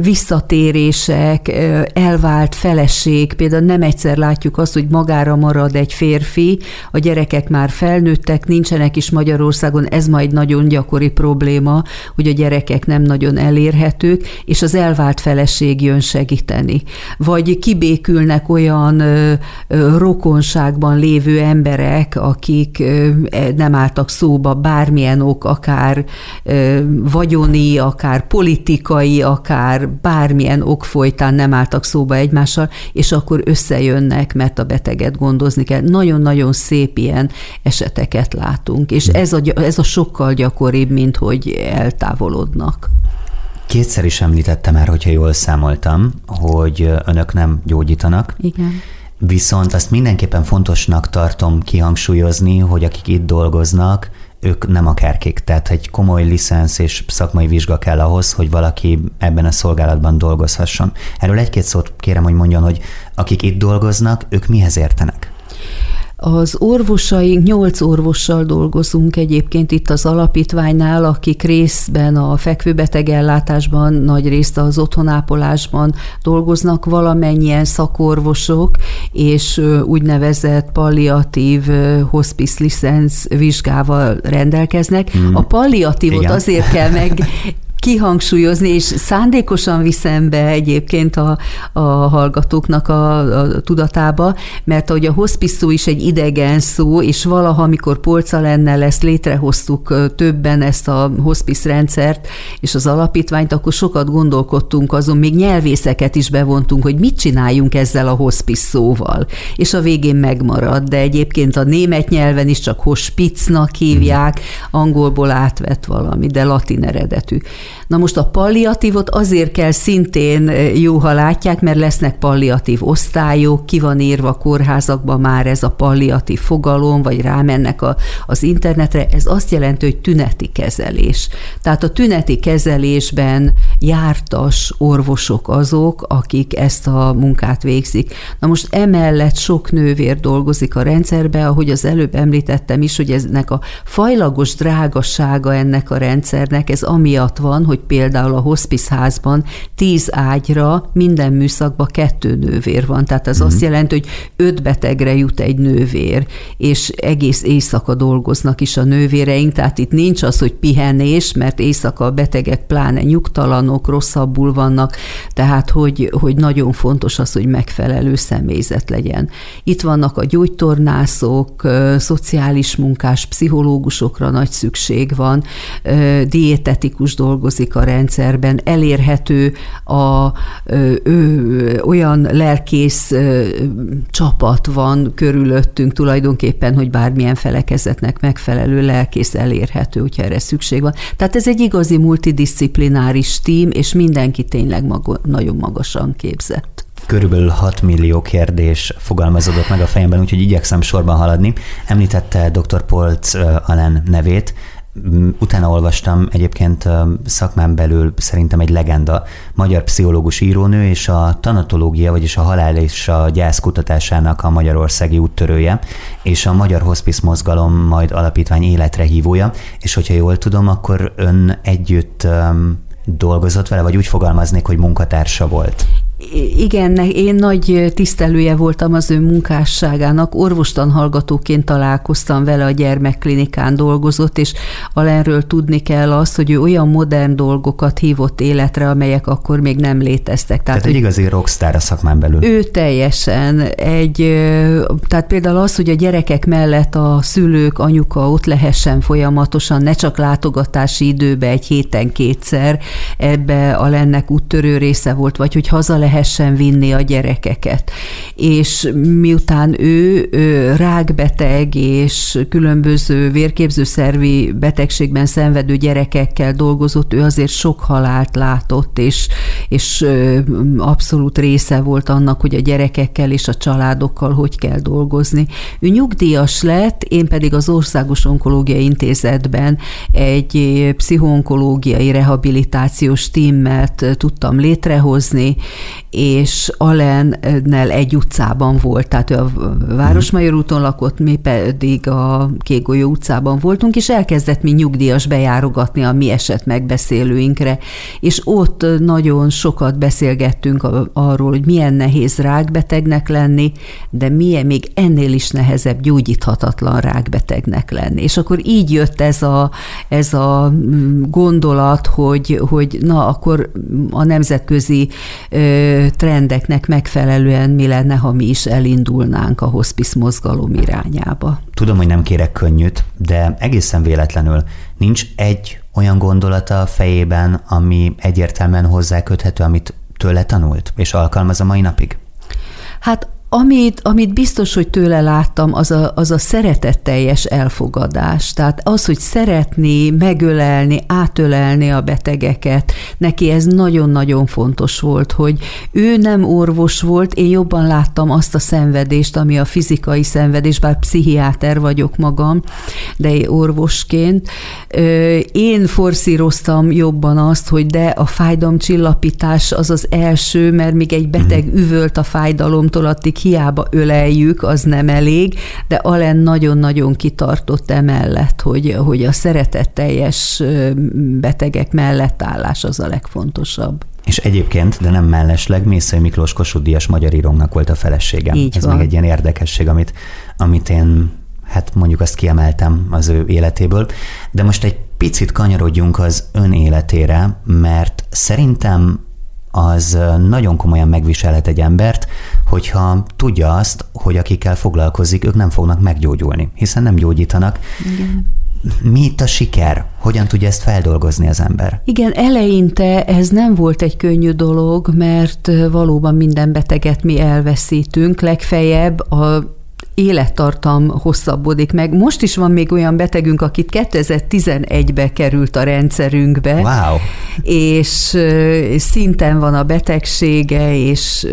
S4: visszatérések, ö, elvált feleség, például nem egyszer látjuk azt, hogy magára marad egy férfi, a gyerekek már felnőttek, nincsenek is Magyarországon, ez majd nagyon gyakori probléma, hogy a gyerekek nem nagyon elérhetők, és az elvált feleség jön segíteni. Vagy kibékülnek olyan ö, ö, rokonságban lévő emberek, akik ö, nem álltak szóba, bármilyen ok, akár ö, vagyoni, akár politikai, akár bármilyen ok folytán nem álltak szóba egymással, és akkor összejönnek, mert a beteget gondozni kell. Nagyon-nagyon szép ilyen eseteket látunk, és ez a, ez a sokkal gyakoribb, mint hogy eltávolodnak.
S3: Kétszer is említettem már, hogyha jól számoltam, hogy önök nem gyógyítanak.
S4: Igen.
S3: Viszont azt mindenképpen fontosnak tartom kihangsúlyozni, hogy akik itt dolgoznak, ők nem akárkik, tehát egy komoly licensz és szakmai vizsga kell ahhoz, hogy valaki ebben a szolgálatban dolgozhasson. Erről egy-két szót kérem, hogy mondjon, hogy akik itt dolgoznak, ők mihez értenek?
S4: Az orvosaink, nyolc orvossal dolgozunk egyébként itt az alapítványnál, akik részben a fekvőbeteg ellátásban, nagy részt az otthonápolásban dolgoznak, valamennyien szakorvosok, és úgynevezett palliatív hospice licensz vizsgával rendelkeznek. Hmm. A palliatívot Igen. azért kell meg kihangsúlyozni, és szándékosan viszem be egyébként a, a hallgatóknak a, a tudatába, mert ahogy a hospice is egy idegen szó, és valaha, amikor polca lenne, ezt létrehoztuk többen ezt a hospice rendszert és az alapítványt, akkor sokat gondolkodtunk azon, még nyelvészeket is bevontunk, hogy mit csináljunk ezzel a hospice szóval. És a végén megmarad, de egyébként a német nyelven is csak hospicnak hívják, angolból átvett valami, de latin eredetű. Na most a palliatívot azért kell szintén jó, ha látják, mert lesznek palliatív osztályok, ki van írva a kórházakban már ez a palliatív fogalom, vagy rámennek a, az internetre, ez azt jelenti, hogy tüneti kezelés. Tehát a tüneti kezelésben jártas orvosok azok, akik ezt a munkát végzik. Na most emellett sok nővér dolgozik a rendszerbe, ahogy az előbb említettem is, hogy eznek a fajlagos drágasága ennek a rendszernek, ez amiatt van, hogy például a hospice házban tíz ágyra minden műszakban kettő nővér van. Tehát az mm. azt jelenti, hogy öt betegre jut egy nővér, és egész éjszaka dolgoznak is a nővéreink, tehát itt nincs az, hogy pihenés, mert éjszaka a betegek pláne nyugtalanok, rosszabbul vannak, tehát hogy, hogy nagyon fontos az, hogy megfelelő személyzet legyen. Itt vannak a gyógytornászok, szociális munkás, pszichológusokra nagy szükség van, diétetikus dolgozik a rendszerben, elérhető a ö, olyan lelkész ö, csapat van körülöttünk tulajdonképpen, hogy bármilyen felekezetnek megfelelő lelkész elérhető, hogyha erre szükség van. Tehát ez egy igazi multidisciplináris tím, és mindenki tényleg maga, nagyon magasan képzett
S3: körülbelül 6 millió kérdés fogalmazódott meg a fejemben, úgyhogy igyekszem sorban haladni. Említette dr. Polc Alen nevét, utána olvastam egyébként szakmán belül szerintem egy legenda, magyar pszichológus írónő és a tanatológia, vagyis a halál és a gyász kutatásának a magyarországi úttörője, és a Magyar Hospice Mozgalom majd alapítvány életre hívója, és hogyha jól tudom, akkor ön együtt dolgozott vele, vagy úgy fogalmaznék, hogy munkatársa volt.
S4: Igen, én nagy tisztelője voltam az ő munkásságának. Orvostan hallgatóként találkoztam vele, a gyermekklinikán dolgozott, és Alenről tudni kell azt, hogy ő olyan modern dolgokat hívott életre, amelyek akkor még nem léteztek.
S3: Tehát, tehát egy igazi rockstar a szakmán belül.
S4: Ő teljesen. Egy, tehát például az, hogy a gyerekek mellett a szülők, anyuka ott lehessen folyamatosan, ne csak látogatási időbe egy héten kétszer, ebbe a lennek úttörő része volt, vagy hogy haza lehessen vinni a gyerekeket. És miután ő, ő rákbeteg és különböző vérképzőszervi betegségben szenvedő gyerekekkel dolgozott, ő azért sok halált látott, és, és abszolút része volt annak, hogy a gyerekekkel és a családokkal hogy kell dolgozni. Ő nyugdíjas lett, én pedig az Országos Onkológiai Intézetben egy pszichonkológiai rehabilitációs tímmet tudtam létrehozni, és Alennel egy utcában volt, tehát ő a Városmajor úton lakott, mi pedig a Kégolyó utcában voltunk, és elkezdett mi nyugdíjas bejárogatni a mi eset megbeszélőinkre, és ott nagyon sokat beszélgettünk arról, hogy milyen nehéz rákbetegnek lenni, de milyen még ennél is nehezebb gyógyíthatatlan rákbetegnek lenni. És akkor így jött ez a, ez a mm, gondolat, hogy, hogy na, akkor a nemzetközi trendeknek megfelelően mi lenne, ha mi is elindulnánk a hospice mozgalom irányába.
S3: Tudom, hogy nem kérek könnyűt, de egészen véletlenül nincs egy olyan gondolata a fejében, ami egyértelműen hozzáköthető, amit tőle tanult, és alkalmaz a mai napig?
S4: Hát amit, amit biztos, hogy tőle láttam, az a, az a szeretetteljes elfogadás. Tehát az, hogy szeretni, megölelni, átölelni a betegeket, neki ez nagyon-nagyon fontos volt, hogy ő nem orvos volt, én jobban láttam azt a szenvedést, ami a fizikai szenvedés, bár pszichiáter vagyok magam, de én orvosként. Én forszíroztam jobban azt, hogy de a fájdalomcsillapítás az az első, mert még egy beteg mhm. üvölt a fájdalomtól, addig hiába öleljük, az nem elég, de Alen nagyon-nagyon kitartott emellett, hogy, hogy a szeretetteljes betegek mellett állás az a legfontosabb.
S3: És egyébként, de nem mellesleg, Mészai Miklós Kossuth magyar írónknak volt a felesége.
S4: Így
S3: Ez
S4: van.
S3: még egy ilyen érdekesség, amit, amit én hát mondjuk azt kiemeltem az ő életéből. De most egy picit kanyarodjunk az ön életére, mert szerintem az nagyon komolyan megviselhet egy embert, hogyha tudja azt, hogy akikkel foglalkozik, ők nem fognak meggyógyulni, hiszen nem gyógyítanak. Igen. Mi itt a siker? Hogyan tudja ezt feldolgozni az ember?
S4: Igen, eleinte ez nem volt egy könnyű dolog, mert valóban minden beteget mi elveszítünk, legfeljebb a élettartam hosszabbodik meg. Most is van még olyan betegünk, akit 2011-be került a rendszerünkbe,
S3: wow.
S4: és szinten van a betegsége, és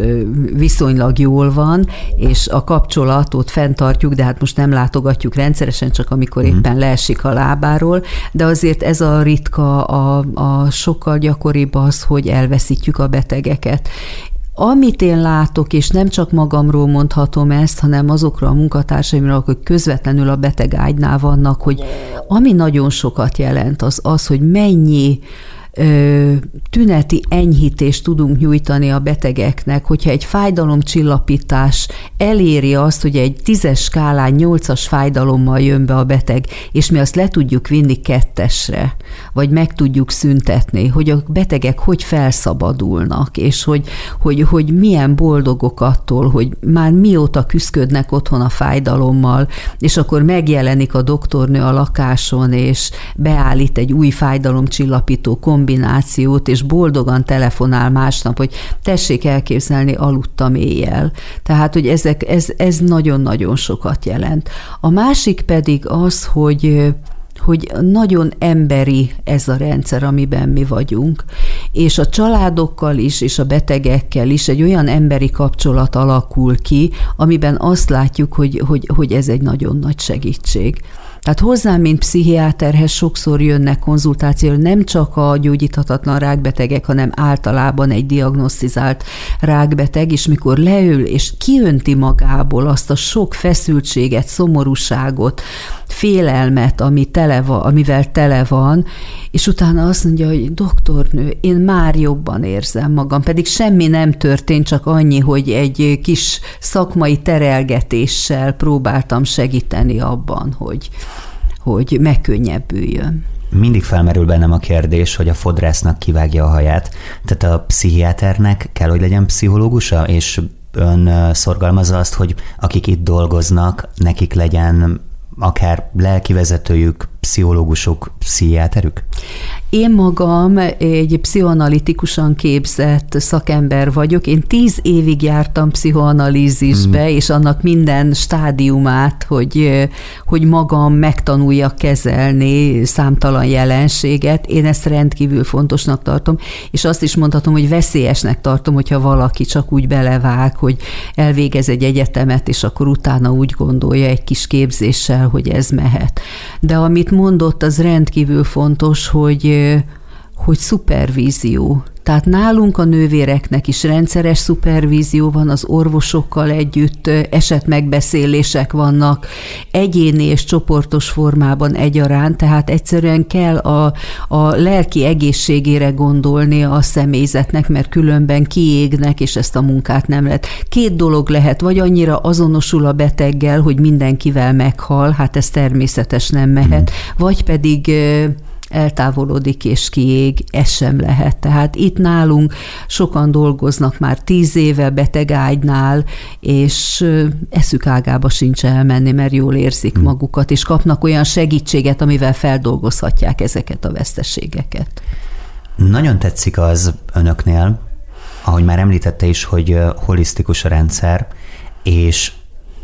S4: viszonylag jól van, és a kapcsolatot fenntartjuk, de hát most nem látogatjuk rendszeresen, csak amikor mm. éppen leesik a lábáról, de azért ez a ritka, a, a sokkal gyakoribb az, hogy elveszítjük a betegeket. Amit én látok, és nem csak magamról mondhatom ezt, hanem azokra a munkatársaimra, akik közvetlenül a beteg ágynál vannak, hogy ami nagyon sokat jelent, az az, hogy mennyi tüneti enyhítést tudunk nyújtani a betegeknek, hogyha egy fájdalomcsillapítás eléri azt, hogy egy tízes skálán nyolcas fájdalommal jön be a beteg, és mi azt le tudjuk vinni kettesre, vagy meg tudjuk szüntetni, hogy a betegek hogy felszabadulnak, és hogy, hogy, hogy milyen boldogok attól, hogy már mióta küzdködnek otthon a fájdalommal, és akkor megjelenik a doktornő a lakáson, és beállít egy új fájdalomcsillapító kombinációt, kombinációt, és boldogan telefonál másnap, hogy tessék elképzelni, aludtam éjjel. Tehát, hogy ezek, ez, ez nagyon-nagyon sokat jelent. A másik pedig az, hogy hogy nagyon emberi ez a rendszer, amiben mi vagyunk, és a családokkal is, és a betegekkel is egy olyan emberi kapcsolat alakul ki, amiben azt látjuk, hogy, hogy, hogy ez egy nagyon nagy segítség. Tehát hozzám, mint pszichiáterhez sokszor jönnek konzultációra nem csak a gyógyíthatatlan rákbetegek, hanem általában egy diagnosztizált rákbeteg, és mikor leül és kiönti magából azt a sok feszültséget, szomorúságot, félelmet, ami tele van, amivel tele van, és utána azt mondja, hogy doktornő, én már jobban érzem magam, pedig semmi nem történt, csak annyi, hogy egy kis szakmai terelgetéssel próbáltam segíteni abban, hogy, hogy megkönnyebbüljön.
S3: Mindig felmerül bennem a kérdés, hogy a fodrásznak kivágja a haját. Tehát a pszichiáternek kell, hogy legyen pszichológusa, és ön szorgalmazza azt, hogy akik itt dolgoznak, nekik legyen akár lelkivezetőjük, pszichológusok, pszichiáterük?
S4: Én magam egy pszichoanalitikusan képzett szakember vagyok. Én tíz évig jártam pszichoanalízisbe, mm. és annak minden stádiumát, hogy, hogy magam megtanuljak kezelni számtalan jelenséget. Én ezt rendkívül fontosnak tartom, és azt is mondhatom, hogy veszélyesnek tartom, hogyha valaki csak úgy belevág, hogy elvégez egy egyetemet, és akkor utána úgy gondolja egy kis képzéssel, hogy ez mehet. De amit mondott, az rendkívül fontos, hogy hogy szupervízió. Tehát nálunk a nővéreknek is rendszeres szupervízió van, az orvosokkal együtt esetmegbeszélések vannak, egyéni és csoportos formában egyaránt, tehát egyszerűen kell a, a lelki egészségére gondolni a személyzetnek, mert különben kiégnek, és ezt a munkát nem lehet. Két dolog lehet, vagy annyira azonosul a beteggel, hogy mindenkivel meghal, hát ez természetes nem mehet, mm. vagy pedig eltávolodik és kiég, ez sem lehet. Tehát itt nálunk sokan dolgoznak már tíz éve betegágynál, és eszük ágába sincs elmenni, mert jól érzik hmm. magukat, és kapnak olyan segítséget, amivel feldolgozhatják ezeket a veszteségeket.
S3: Nagyon tetszik az önöknél, ahogy már említette is, hogy holisztikus a rendszer, és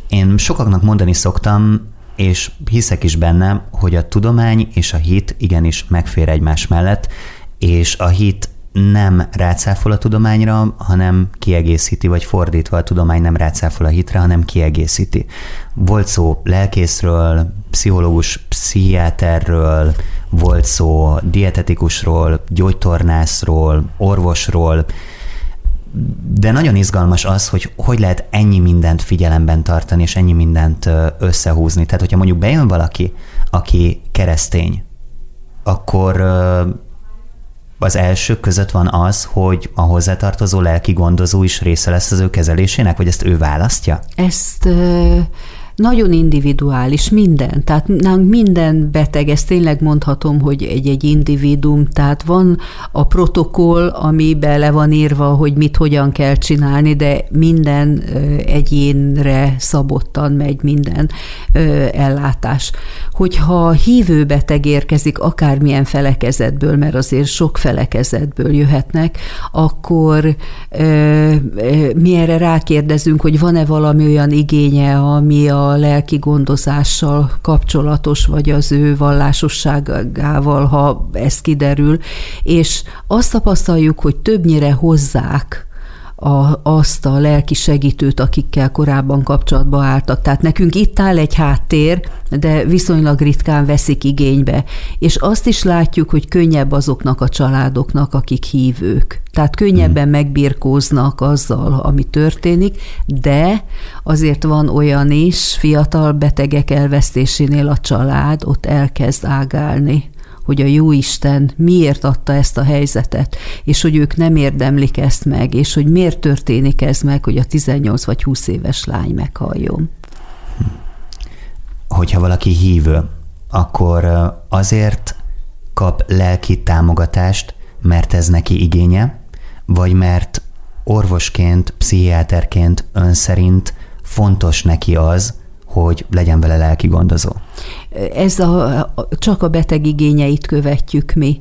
S3: én sokaknak mondani szoktam, és hiszek is benne, hogy a tudomány és a hit igenis megfér egymás mellett, és a hit nem rácáfol a tudományra, hanem kiegészíti, vagy fordítva a tudomány nem rácáfol a hitre, hanem kiegészíti. Volt szó lelkészről, pszichológus, pszichiáterről, volt szó dietetikusról, gyógytornászról, orvosról, de nagyon izgalmas az, hogy hogy lehet ennyi mindent figyelemben tartani, és ennyi mindent összehúzni. Tehát, hogyha mondjuk bejön valaki, aki keresztény, akkor az elsők között van az, hogy a hozzátartozó lelki gondozó is része lesz az ő kezelésének, vagy ezt ő választja?
S4: Ezt nagyon individuális minden, tehát nálunk minden beteg, ezt tényleg mondhatom, hogy egy-egy individum, tehát van a protokoll, ami bele van írva, hogy mit hogyan kell csinálni, de minden egyénre szabottan megy minden ellátás. Hogyha hívő beteg érkezik akármilyen felekezetből, mert azért sok felekezetből jöhetnek, akkor mi erre rákérdezünk, hogy van-e valami olyan igénye, ami a lelki gondozással kapcsolatos, vagy az ő vallásosságával, ha ez kiderül, és azt tapasztaljuk, hogy többnyire hozzák a, azt a lelki segítőt, akikkel korábban kapcsolatba álltak. Tehát nekünk itt áll egy háttér, de viszonylag ritkán veszik igénybe. És azt is látjuk, hogy könnyebb azoknak a családoknak, akik hívők. Tehát könnyebben hmm. megbirkóznak azzal, ami történik, de azért van olyan is, fiatal betegek elvesztésénél a család ott elkezd ágálni hogy a jó Isten miért adta ezt a helyzetet, és hogy ők nem érdemlik ezt meg, és hogy miért történik ez meg, hogy a 18 vagy 20 éves lány meghalljon.
S3: Hogyha valaki hívő, akkor azért kap lelki támogatást, mert ez neki igénye, vagy mert orvosként, pszichiáterként ön szerint fontos neki az, hogy legyen vele lelki gondozó.
S4: Ez a, csak a beteg igényeit követjük mi.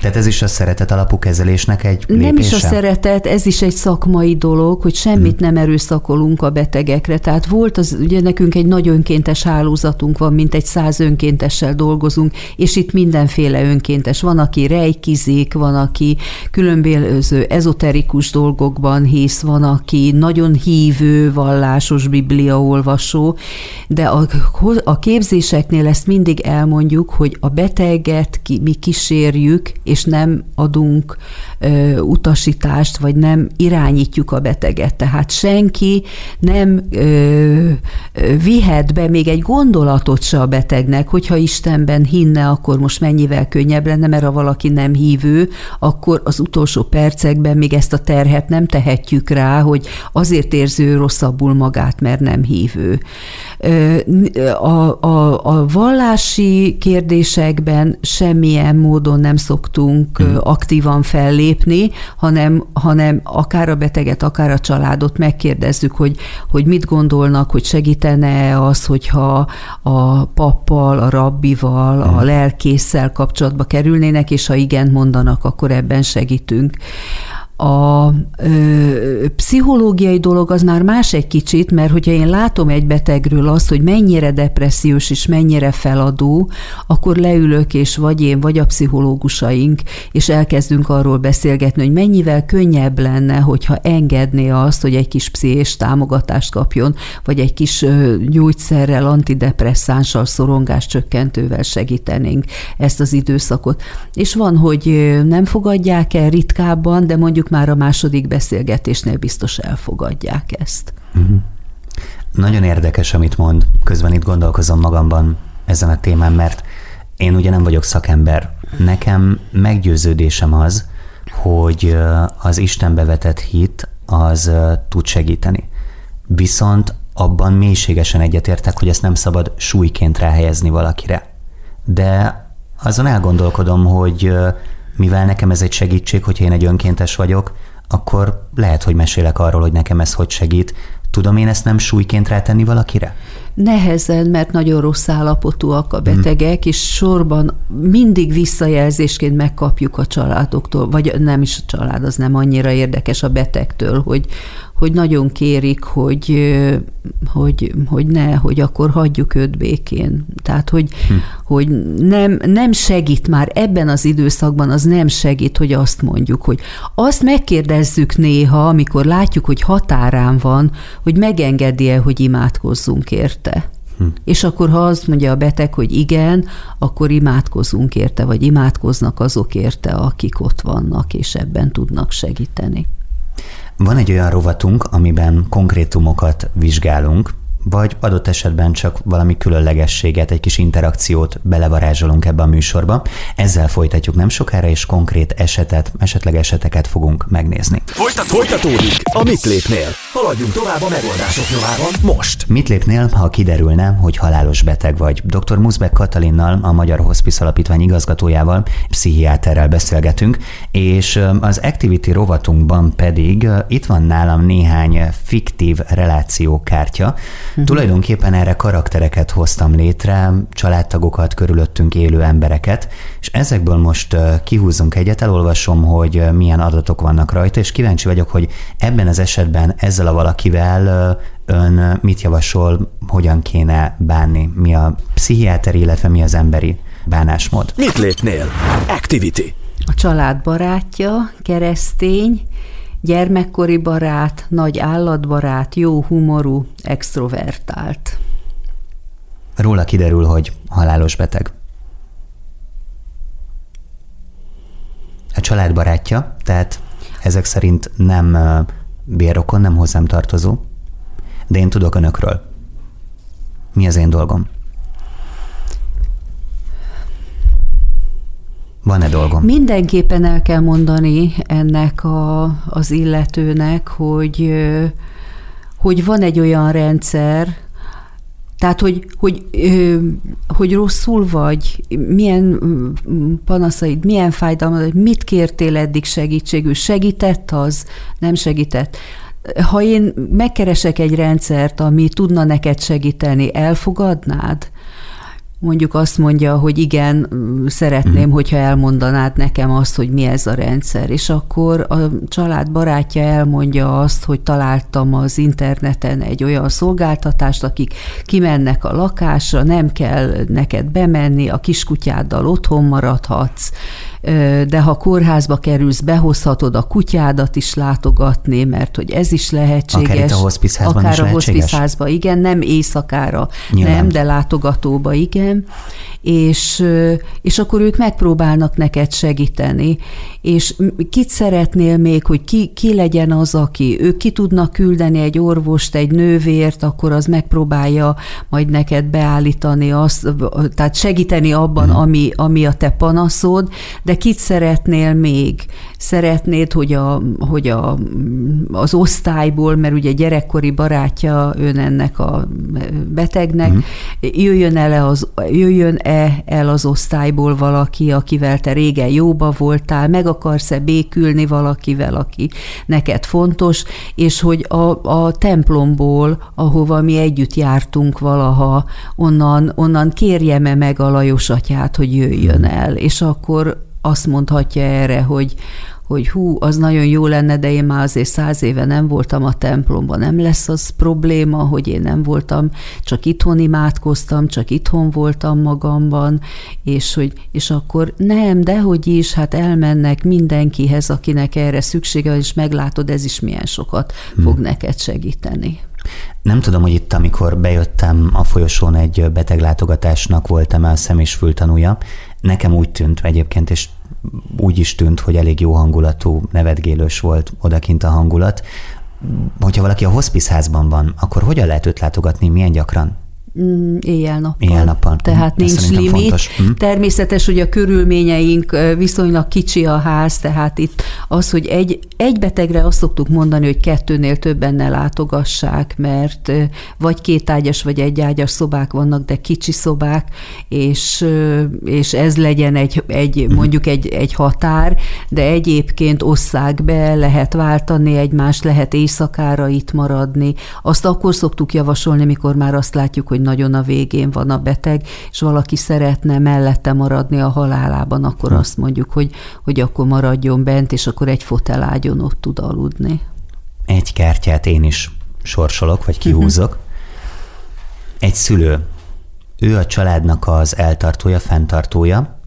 S3: Tehát ez is a szeretet alapú kezelésnek egy lépése?
S4: Nem is a szeretet, ez is egy szakmai dolog, hogy semmit hmm. nem erőszakolunk a betegekre. Tehát volt az, ugye nekünk egy nagy önkéntes hálózatunk van, mint egy száz önkéntessel dolgozunk, és itt mindenféle önkéntes. Van, aki rejkizik, van, aki különböző ezoterikus dolgokban hisz, van, aki nagyon hívő, vallásos bibliaolvasó, de a, a képzéseknél ezt mindig elmondjuk, hogy a beteget ki, mi kísérjük, és nem adunk ö, utasítást, vagy nem irányítjuk a beteget. Tehát senki nem ö, ö, vihet be még egy gondolatot se a betegnek, hogyha Istenben hinne, akkor most mennyivel könnyebb lenne, mert ha valaki nem hívő, akkor az utolsó percekben még ezt a terhet nem tehetjük rá, hogy azért érzi ő rosszabbul magát, mert nem hívő. A, a, a vallási kérdésekben semmilyen módon nem szoktunk hmm. aktívan fellépni, hanem, hanem akár a beteget, akár a családot megkérdezzük, hogy, hogy mit gondolnak, hogy segítene az, hogyha a pappal, a rabbival, hmm. a lelkészsel kapcsolatba kerülnének, és ha igen mondanak, akkor ebben segítünk. A ö, pszichológiai dolog az már más egy kicsit, mert hogyha én látom egy betegről azt, hogy mennyire depressziós és mennyire feladó, akkor leülök, és vagy én, vagy a pszichológusaink, és elkezdünk arról beszélgetni, hogy mennyivel könnyebb lenne, hogyha engedné azt, hogy egy kis pszichés támogatást kapjon, vagy egy kis gyógyszerrel, antidepresszánssal, szorongás csökkentővel segítenénk ezt az időszakot. És van, hogy nem fogadják el ritkábban, de mondjuk már a második beszélgetésnél biztos elfogadják ezt. Uh-huh.
S3: Nagyon érdekes, amit mond. Közben itt gondolkozom magamban ezen a témán, mert én ugye nem vagyok szakember. Nekem meggyőződésem az, hogy az Istenbe vetett hit az tud segíteni. Viszont abban mélységesen egyetértek, hogy ezt nem szabad súlyként ráhelyezni valakire. De azon elgondolkodom, hogy mivel nekem ez egy segítség, hogyha én egy önkéntes vagyok, akkor lehet, hogy mesélek arról, hogy nekem ez hogy segít. Tudom én ezt nem súlyként rátenni valakire?
S4: Nehezen, mert nagyon rossz állapotúak a betegek, és sorban mindig visszajelzésként megkapjuk a családoktól, vagy nem is a család, az nem annyira érdekes a betegtől, hogy, hogy nagyon kérik, hogy, hogy, hogy ne, hogy akkor hagyjuk őt békén. Tehát, hogy, hm. hogy nem, nem segít már ebben az időszakban, az nem segít, hogy azt mondjuk, hogy azt megkérdezzük néha, amikor látjuk, hogy határán van, hogy megengedi-e, hogy imádkozzunk érte. Hm. És akkor, ha azt mondja a beteg, hogy igen, akkor imádkozunk érte, vagy imádkoznak azok érte, akik ott vannak, és ebben tudnak segíteni.
S3: Van egy olyan rovatunk, amiben konkrétumokat vizsgálunk, vagy adott esetben csak valami különlegességet, egy kis interakciót belevarázsolunk ebbe a műsorba. Ezzel folytatjuk nem sokára, és konkrét esetet, esetleg eseteket fogunk megnézni.
S2: Folytat, folytatódik a Mit lépnél. Haladjunk tovább a megoldások nyomában most.
S3: Mit lépnél, ha kiderülne, hogy halálos beteg vagy? Dr. Muszbek Katalinnal, a Magyar Hospice Alapítvány igazgatójával, pszichiáterrel beszélgetünk, és az Activity rovatunkban pedig itt van nálam néhány fiktív relációkártya, Uh-huh. Tulajdonképpen erre karaktereket hoztam létre, családtagokat, körülöttünk élő embereket, és ezekből most kihúzunk egyet, elolvasom, hogy milyen adatok vannak rajta, és kíváncsi vagyok, hogy ebben az esetben ezzel a valakivel ön mit javasol, hogyan kéne bánni, mi a pszichiáter, illetve mi az emberi bánásmód.
S2: Mit lépnél? Activity.
S4: A család barátja, keresztény, gyermekkori barát, nagy állatbarát, jó humorú, extrovertált.
S3: Róla kiderül, hogy halálos beteg. A család barátja, tehát ezek szerint nem bérokon, nem hozzám tartozó, de én tudok önökről. Mi az én dolgom? Van-e dolgom?
S4: Mindenképpen el kell mondani ennek a, az illetőnek, hogy, hogy van egy olyan rendszer, tehát, hogy, hogy, hogy rosszul vagy, milyen panaszaid, milyen fájdalmad, mit kértél eddig segítségül, segített az, nem segített. Ha én megkeresek egy rendszert, ami tudna neked segíteni, elfogadnád? Mondjuk azt mondja, hogy igen, szeretném, mm. hogyha elmondanád nekem azt, hogy mi ez a rendszer, és akkor a család barátja elmondja azt, hogy találtam az interneten egy olyan szolgáltatást, akik kimennek a lakásra, nem kell neked bemenni, a kiskutyáddal otthon maradhatsz, de ha kórházba kerülsz, behozhatod a kutyádat is látogatni, mert hogy ez is lehetséges. Akár
S3: itt a hospice
S4: Akár a hospice igen, nem éjszakára, Nyilván. nem, de látogatóba, igen. És, és akkor ők megpróbálnak neked segíteni. És kit szeretnél még, hogy ki, ki legyen az, aki, ők ki tudnak küldeni egy orvost, egy nővért, akkor az megpróbálja majd neked beállítani azt, tehát segíteni abban, mm. ami, ami a te panaszod, de kit szeretnél még? Szeretnéd, hogy, a, hogy a, az osztályból, mert ugye gyerekkori barátja ön ennek a betegnek, mm. jöjjön el az, jöjjön-e el az osztályból valaki, akivel te régen jóba voltál, meg akarsz-e békülni valakivel, aki neked fontos, és hogy a, a templomból, ahova mi együtt jártunk valaha, onnan, onnan kérjem-e meg a Lajos atyát, hogy jöjjön el, és akkor azt mondhatja erre, hogy, hogy hú, az nagyon jó lenne, de én már azért száz éve nem voltam a templomban, nem lesz az probléma, hogy én nem voltam, csak itthon imádkoztam, csak itthon voltam magamban, és, hogy, és akkor nem, de hogy is, hát elmennek mindenkihez, akinek erre szüksége, és meglátod, ez is milyen sokat hmm. fog neked segíteni.
S3: Nem tudom, hogy itt, amikor bejöttem a folyosón egy beteglátogatásnak voltam-e a szem és fültanúja. Nekem úgy tűnt egyébként, és úgy is tűnt, hogy elég jó hangulatú, nevetgélős volt odakint a hangulat. Hogyha valaki a hospice házban van, akkor hogyan lehet őt látogatni, milyen gyakran?
S4: Mm, éjjel-nappal.
S3: Éjjel-nappal.
S4: Tehát Ezt nincs limit. Fontos. Hm? Természetes, hogy a körülményeink viszonylag kicsi a ház, tehát itt az, hogy egy, egy betegre azt szoktuk mondani, hogy kettőnél többen ne látogassák, mert vagy két ágyas, vagy egy ágyas szobák vannak, de kicsi szobák, és, és ez legyen egy, egy hm. mondjuk egy, egy határ, de egyébként osszák be, lehet váltani egymást, lehet éjszakára itt maradni. Azt akkor szoktuk javasolni, mikor már azt látjuk, hogy hogy nagyon a végén van a beteg, és valaki szeretne mellette maradni a halálában, akkor hm. azt mondjuk, hogy, hogy akkor maradjon bent, és akkor egy fotelágyon ott tud aludni.
S3: Egy kártyát én is sorsolok, vagy kihúzok. Egy szülő, ő a családnak az eltartója, fenntartója,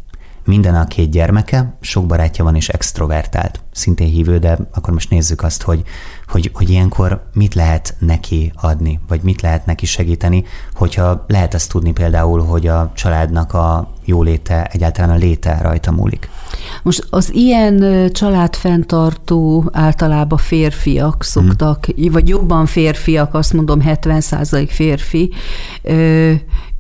S3: minden a két gyermeke, sok barátja van és extrovertált, szintén hívő, de akkor most nézzük azt, hogy, hogy, hogy ilyenkor mit lehet neki adni, vagy mit lehet neki segíteni, hogyha lehet azt tudni például, hogy a családnak a jóléte, egyáltalán a léte rajta múlik.
S4: Most az ilyen családfenntartó általában férfiak szoktak, hmm. vagy jobban férfiak, azt mondom 70% férfi,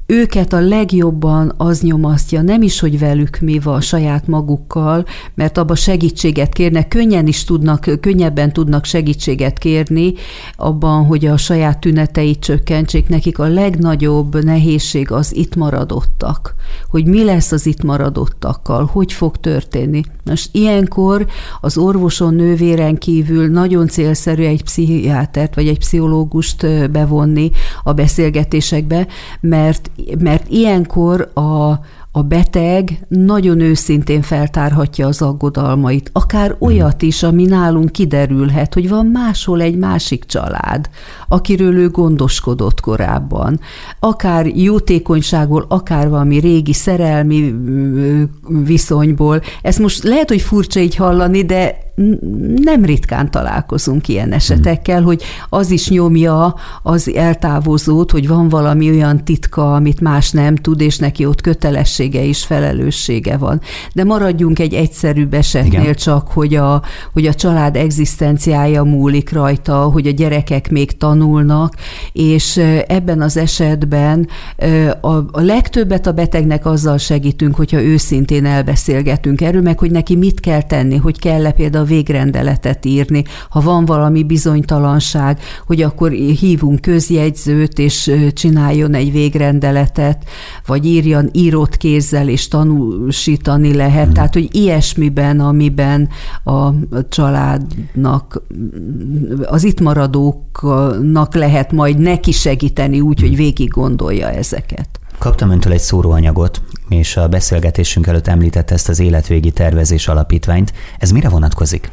S4: őket a legjobban az nyomasztja, nem is, hogy velük mi van saját magukkal, mert abba segítséget kérnek, könnyen is tudnak, könnyebben tudnak segítséget kérni abban, hogy a saját tüneteit csökkentsék. Nekik a legnagyobb nehézség az itt maradottak, hogy mi lesz az itt maradottakkal, hogy fog történni. Most ilyenkor az orvoson nővéren kívül nagyon célszerű egy pszichiátert vagy egy pszichológust bevonni a beszélgetésekbe, mert mert ilyenkor a, a beteg nagyon őszintén feltárhatja az aggodalmait, akár hmm. olyat is, ami nálunk kiderülhet, hogy van máshol egy másik család, akiről ő gondoskodott korábban, akár jótékonyságból, akár valami régi szerelmi viszonyból. Ez most lehet, hogy furcsa így hallani, de nem ritkán találkozunk ilyen esetekkel, hogy az is nyomja az eltávozót, hogy van valami olyan titka, amit más nem tud, és neki ott kötelessége és felelőssége van. De maradjunk egy egyszerűbb esetnél Igen. csak, hogy a, hogy a család egzisztenciája múlik rajta, hogy a gyerekek még tanulnak, és ebben az esetben a, a legtöbbet a betegnek azzal segítünk, hogyha őszintén elbeszélgetünk erről, meg hogy neki mit kell tenni, hogy kell-e például a végrendeletet írni, ha van valami bizonytalanság, hogy akkor hívunk közjegyzőt, és csináljon egy végrendeletet, vagy írjan írott kézzel, és tanúsítani lehet. Hmm. Tehát, hogy ilyesmiben, amiben a családnak, az itt maradóknak lehet majd neki segíteni úgy, hogy végig gondolja ezeket.
S3: Kaptam öntől egy szóróanyagot, és a beszélgetésünk előtt említette ezt az életvégi tervezés alapítványt. Ez mire vonatkozik?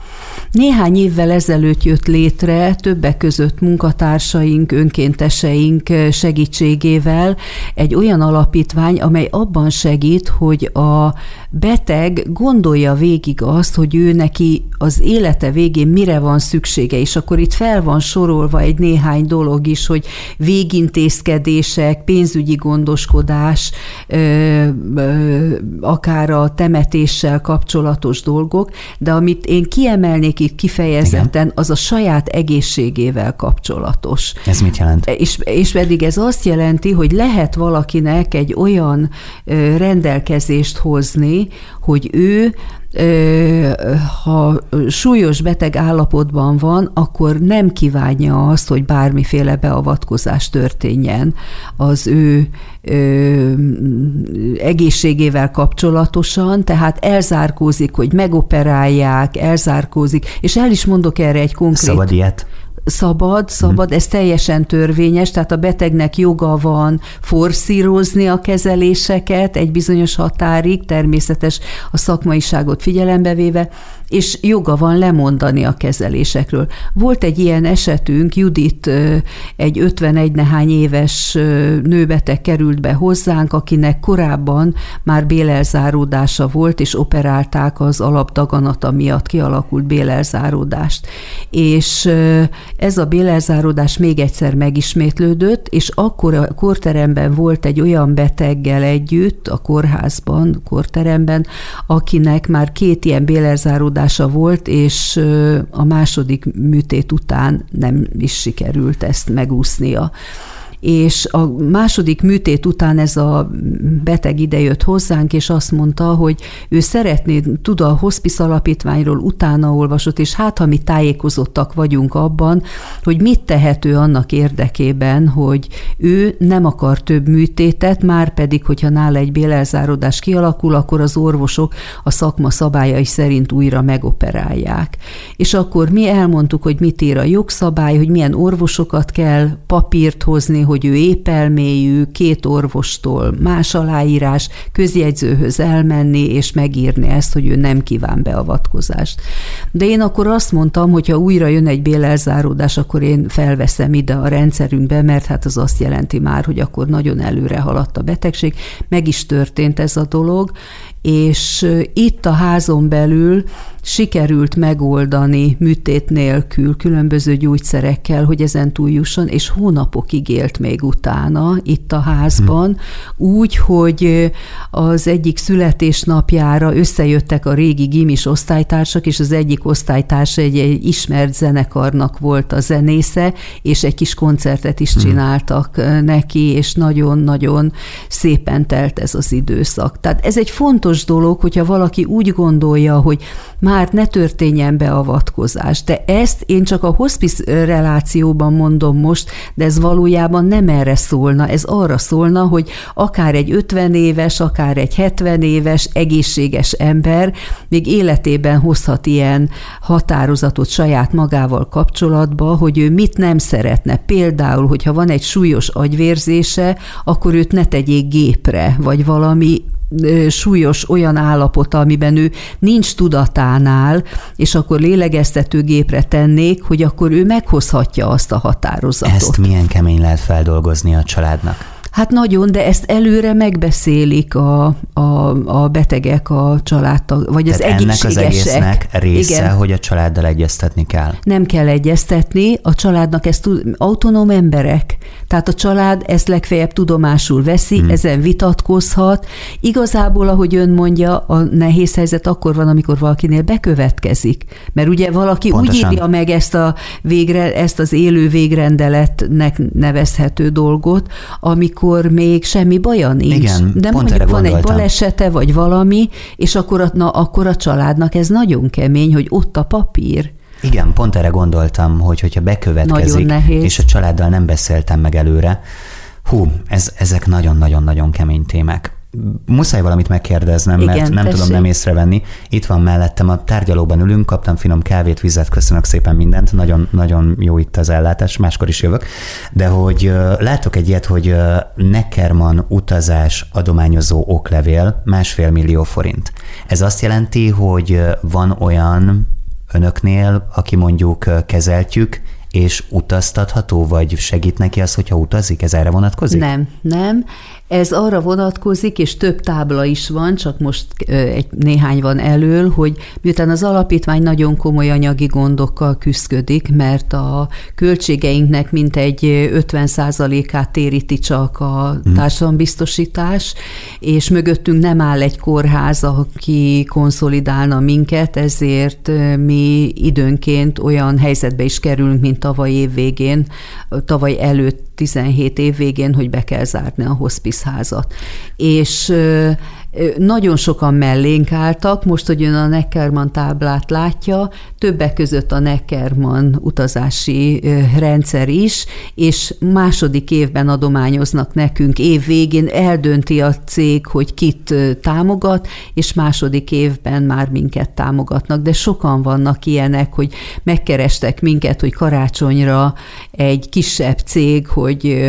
S4: Néhány évvel ezelőtt jött létre többek között munkatársaink, önkénteseink segítségével egy olyan alapítvány, amely abban segít, hogy a beteg gondolja végig azt, hogy ő neki az élete végén mire van szüksége, és akkor itt fel van sorolva egy néhány dolog is, hogy végintézkedések, pénzügyi gondoskodás, akár a temetéssel kapcsolatos dolgok, de amit én kiemelnék itt kifejezetten, Igen. az a saját egészségével kapcsolatos.
S3: Ez mit jelent?
S4: És, és pedig ez azt jelenti, hogy lehet valakinek egy olyan rendelkezést hozni, hogy ő ha súlyos beteg állapotban van, akkor nem kívánja azt, hogy bármiféle beavatkozás történjen az ő egészségével kapcsolatosan, tehát elzárkózik, hogy megoperálják, elzárkózik, és el is mondok erre egy konkrét...
S3: Szabad ilyet?
S4: Szabad, szabad, hmm. ez teljesen törvényes, tehát a betegnek joga van forszírozni a kezeléseket egy bizonyos határig, természetes a szakmaiságot figyelembe véve, és joga van lemondani a kezelésekről. Volt egy ilyen esetünk, Judit egy 51 nehány éves nőbeteg került be hozzánk, akinek korábban már bélelzáródása volt, és operálták az alapdaganata miatt kialakult bélelzáródást. És ez a bélelzáródás még egyszer megismétlődött, és akkor a korteremben volt egy olyan beteggel együtt, a kórházban, korteremben, akinek már két ilyen bélelzáródása volt, és a második műtét után nem is sikerült ezt megúsznia és a második műtét után ez a beteg idejött hozzánk, és azt mondta, hogy ő szeretné, tud a hospice alapítványról utána olvasott, és hát ha mi tájékozottak vagyunk abban, hogy mit tehető annak érdekében, hogy ő nem akar több műtétet, már pedig, hogyha nála egy bélelzárodás kialakul, akkor az orvosok a szakma szabályai szerint újra megoperálják. És akkor mi elmondtuk, hogy mit ír a jogszabály, hogy milyen orvosokat kell papírt hozni, hogy ő épelméjű, két orvostól más aláírás, közjegyzőhöz elmenni, és megírni ezt, hogy ő nem kíván beavatkozást. De én akkor azt mondtam, hogy ha újra jön egy bélelzáródás, akkor én felveszem ide a rendszerünkbe, mert hát az azt jelenti már, hogy akkor nagyon előre haladt a betegség. Meg is történt ez a dolog, és itt a házon belül sikerült megoldani műtét nélkül, különböző gyógyszerekkel, hogy ezen túljusson, és hónapokig élt még utána itt a házban, hm. úgy, hogy az egyik születésnapjára összejöttek a régi gimis osztálytársak, és az egyik osztálytárs egy, egy ismert zenekarnak volt a zenésze, és egy kis koncertet is hm. csináltak neki, és nagyon-nagyon szépen telt ez az időszak. Tehát ez egy fontos dolog, hogyha valaki úgy gondolja, hogy már ne történjen beavatkozás. De ezt én csak a hospice relációban mondom most, de ez valójában nem erre szólna, ez arra szólna, hogy akár egy 50 éves, akár egy 70 éves egészséges ember még életében hozhat ilyen határozatot saját magával kapcsolatba, hogy ő mit nem szeretne. Például, hogyha van egy súlyos agyvérzése, akkor őt ne tegyék gépre, vagy valami súlyos olyan állapota, amiben ő nincs tudatánál, és akkor lélegeztetőgépre tennék, hogy akkor ő meghozhatja azt a határozatot.
S3: Ezt milyen kemény lehet feldolgozni a családnak?
S4: Hát nagyon, de ezt előre megbeszélik a, a, a betegek, a családtag, vagy
S3: Tehát
S4: az egészségesek.
S3: ennek az egésznek része, Igen. hogy a családdal egyeztetni kell.
S4: Nem kell egyeztetni, a családnak ezt tud, autonóm emberek, tehát a család ezt legfeljebb tudomásul veszi, hmm. ezen vitatkozhat. Igazából, ahogy ön mondja, a nehéz helyzet akkor van, amikor valakinél bekövetkezik. Mert ugye valaki Pontosan. úgy írja meg ezt, a végre, ezt az élő végrendeletnek nevezhető dolgot, amikor amikor még semmi baja nincs.
S3: Igen,
S4: De
S3: pont
S4: mondjuk van
S3: gondoltam.
S4: egy balesete, vagy valami, és akkor, na, akkor a családnak ez nagyon kemény, hogy ott a papír.
S3: Igen, pont erre gondoltam, hogy hogyha bekövetkezik, és a családdal nem beszéltem meg előre, hú, ez, ezek nagyon-nagyon-nagyon kemény témák. Muszáj valamit megkérdeznem, Igen, mert nem tessék. tudom nem észrevenni. Itt van mellettem, a tárgyalóban ülünk, kaptam finom kávét, vizet, köszönök szépen mindent, nagyon, nagyon jó itt az ellátás, máskor is jövök. De hogy látok egy ilyet, hogy Neckerman utazás adományozó oklevél, másfél millió forint. Ez azt jelenti, hogy van olyan önöknél, aki mondjuk kezeltjük, és utaztatható, vagy segít neki az, hogyha utazik? Ez erre vonatkozik?
S4: Nem, nem. Ez arra vonatkozik, és több tábla is van, csak most egy néhány van elől, hogy miután az alapítvány nagyon komoly anyagi gondokkal küzdködik, mert a költségeinknek mintegy 50%-át téríti csak a mhm. társadalombiztosítás, és mögöttünk nem áll egy kórház, aki konszolidálna minket, ezért mi időnként olyan helyzetbe is kerülünk, mint tavaly év végén, tavaly előtt 17 év végén, hogy be kell zárni a hospice házat. És nagyon sokan mellénk álltak, most, hogy ön a Neckerman táblát látja, többek között a Neckerman utazási rendszer is, és második évben adományoznak nekünk, év végén eldönti a cég, hogy kit támogat, és második évben már minket támogatnak, de sokan vannak ilyenek, hogy megkerestek minket, hogy karácsonyra egy kisebb cég, hogy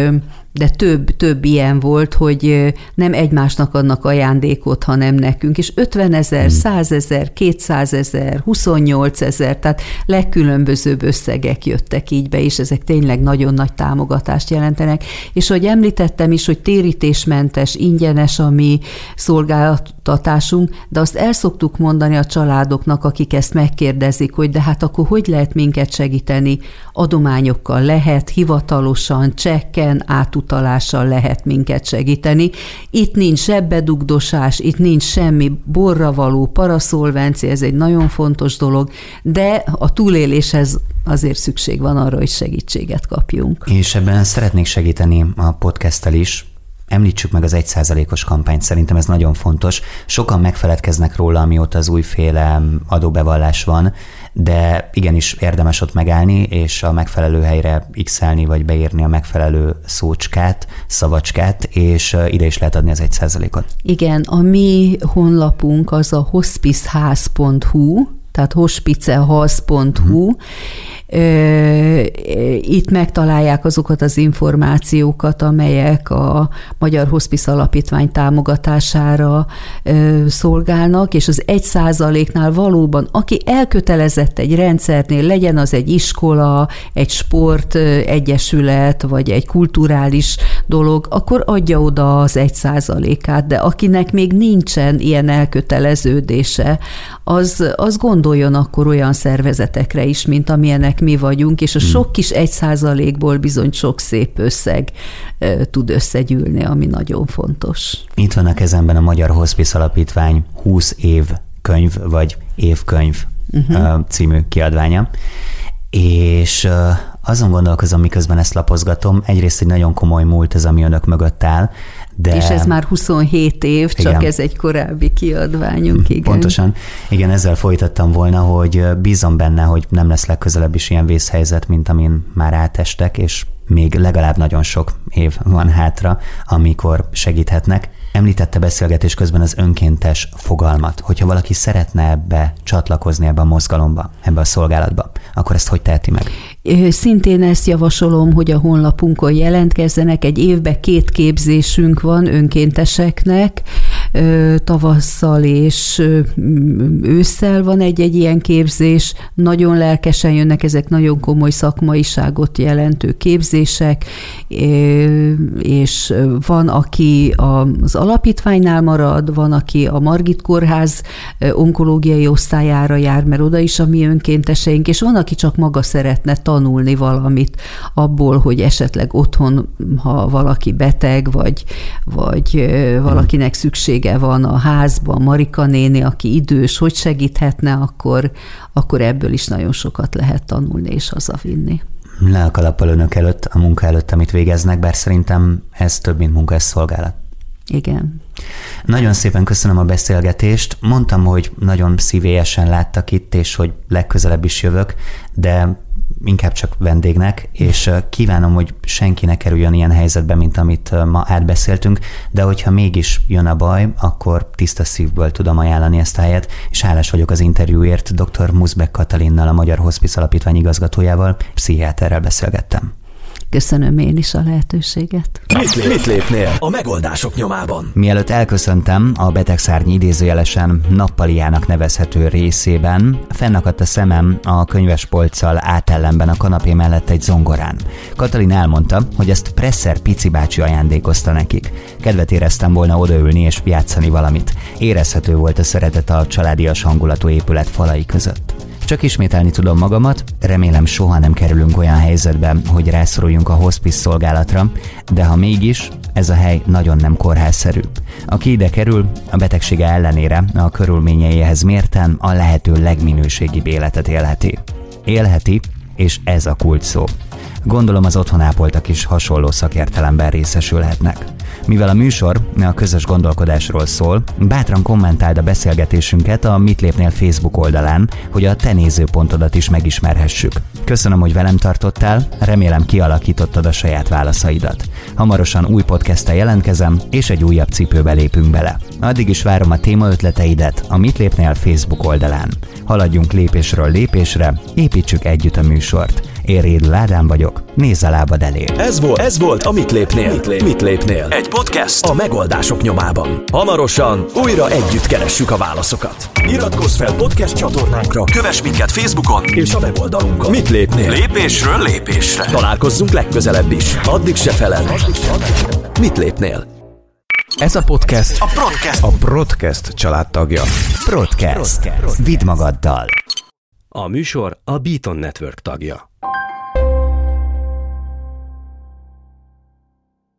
S4: de több, több ilyen volt, hogy nem egymásnak adnak ajándékot, hanem nekünk, és 50 ezer, 100 hmm. ezer, 200 ezer, 28 ezer, tehát legkülönbözőbb összegek jöttek így be, és ezek tényleg nagyon nagy támogatást jelentenek. És ahogy említettem is, hogy térítésmentes, ingyenes a mi szolgáltatásunk, de azt el szoktuk mondani a családoknak, akik ezt megkérdezik, hogy de hát akkor hogy lehet minket segíteni? Adományokkal lehet, hivatalosan, csekken, átutalással lehet minket segíteni. Itt nincs sebbedugdosás, itt nincs semmi borra való paraszolvencia, ez egy nagyon fontos dolog, de a túléléshez azért szükség van arra, hogy segítséget kapjunk.
S3: És ebben szeretnék segíteni a podcasttel is, említsük meg az egyszázalékos kampányt, szerintem ez nagyon fontos. Sokan megfeledkeznek róla, amióta az újféle adóbevallás van, de igenis érdemes ott megállni, és a megfelelő helyre x vagy beírni a megfelelő szócskát, szavacskát, és ide is lehet adni az egy százalékot.
S4: Igen, a mi honlapunk az a hospiceház.hu, tehát hospiceház.hu, hmm itt megtalálják azokat az információkat, amelyek a Magyar Hospice Alapítvány támogatására szolgálnak, és az egy százaléknál valóban, aki elkötelezett egy rendszernél, legyen az egy iskola, egy sport egyesület, vagy egy kulturális dolog, akkor adja oda az egy százalékát, de akinek még nincsen ilyen elköteleződése, az, az gondoljon akkor olyan szervezetekre is, mint amilyenek mi vagyunk, és a hmm. sok kis egy százalékból bizony sok szép összeg tud összegyűlni, ami nagyon fontos.
S3: Itt van a kezemben a Magyar Hospice Alapítvány 20 év könyv, vagy évkönyv uh-huh. című kiadványa, és azon gondolkozom, miközben ezt lapozgatom, egyrészt egy nagyon komoly múlt ez, ami önök mögött áll, de...
S4: És ez már 27 év, igen. csak ez egy korábbi kiadványunk, igen.
S3: Pontosan. Igen, ezzel folytattam volna, hogy bízom benne, hogy nem lesz legközelebb is ilyen vészhelyzet, mint amin már átestek, és még legalább nagyon sok év van hátra, amikor segíthetnek. Említette beszélgetés közben az önkéntes fogalmat, hogyha valaki szeretne ebbe csatlakozni ebbe a mozgalomba, ebbe a szolgálatba, akkor ezt hogy teheti meg?
S4: Szintén ezt javasolom, hogy a honlapunkon jelentkezzenek. Egy évben két képzésünk van önkénteseknek, tavasszal és ősszel van egy-egy ilyen képzés. Nagyon lelkesen jönnek, ezek nagyon komoly szakmaiságot jelentő képzések, és van, aki az alapítványnál marad, van, aki a Margit Kórház onkológiai osztályára jár, mert oda is a mi önkénteseink, és van, aki csak maga szeretne tanulni valamit abból, hogy esetleg otthon, ha valaki beteg, vagy, vagy valakinek szüksége van a házban, Marika néni, aki idős, hogy segíthetne, akkor, akkor ebből is nagyon sokat lehet tanulni és hazavinni
S3: le a kalappal önök előtt, a munka előtt, amit végeznek, bár szerintem ez több, mint munka, ez szolgálat.
S4: Igen.
S3: Nagyon szépen köszönöm a beszélgetést. Mondtam, hogy nagyon szívélyesen láttak itt, és hogy legközelebb is jövök, de inkább csak vendégnek, és kívánom, hogy senki ne kerüljön ilyen helyzetbe, mint amit ma átbeszéltünk, de hogyha mégis jön a baj, akkor tiszta szívből tudom ajánlani ezt a helyet, és hálás vagyok az interjúért dr. Muszbek Katalinnal, a Magyar Hospice Alapítvány igazgatójával, pszichiáterrel beszélgettem.
S4: Köszönöm én is a lehetőséget.
S2: Mit, mit lépnél a megoldások nyomában?
S3: Mielőtt elköszöntem, a betegszárny idézőjelesen nappaliának nevezhető részében fennakadt a szemem a könyvespolccal átellenben a kanapé mellett egy zongorán. Katalin elmondta, hogy ezt Presser Pici bácsi ajándékozta nekik. Kedvet éreztem volna odaülni és játszani valamit. Érezhető volt a szeretet a családias hangulatú épület falai között. Csak ismételni tudom magamat, remélem soha nem kerülünk olyan helyzetbe, hogy rászoruljunk a hospice szolgálatra, de ha mégis, ez a hely nagyon nem kórházszerű. Aki ide kerül, a betegsége ellenére a körülményeihez mérten a lehető legminőségibb életet élheti. Élheti, és ez a kult szó. Gondolom az otthon ápoltak is hasonló szakértelemben részesülhetnek. Mivel a műsor a közös gondolkodásról szól, bátran kommentáld a beszélgetésünket a Mit lépnél Facebook oldalán, hogy a te nézőpontodat is megismerhessük. Köszönöm, hogy velem tartottál, remélem kialakítottad a saját válaszaidat. Hamarosan új podcasttel jelentkezem, és egy újabb cipőbe lépünk bele. Addig is várom a téma ötleteidet a Mit lépnél Facebook oldalán. Haladjunk lépésről lépésre, építsük együtt a műsort. Én Rédl Ádám vagyok, nézz a lábad elé.
S2: Ez volt, ez volt a Mit lépnél? Mit, lép, mit lépnél? Egy podcast a megoldások nyomában. Hamarosan újra együtt keressük a válaszokat. Iratkozz fel podcast csatornánkra, kövess minket Facebookon és a weboldalunkon. Mit lépnél? Lépésről lépésre. Találkozzunk legközelebb is. Addig se feled. Mit lépnél?
S1: Ez a podcast
S2: A podcast.
S1: a Broadcast családtagja.
S3: Broadcast. Vidd magaddal.
S5: A műsor a Beaton Network tagja.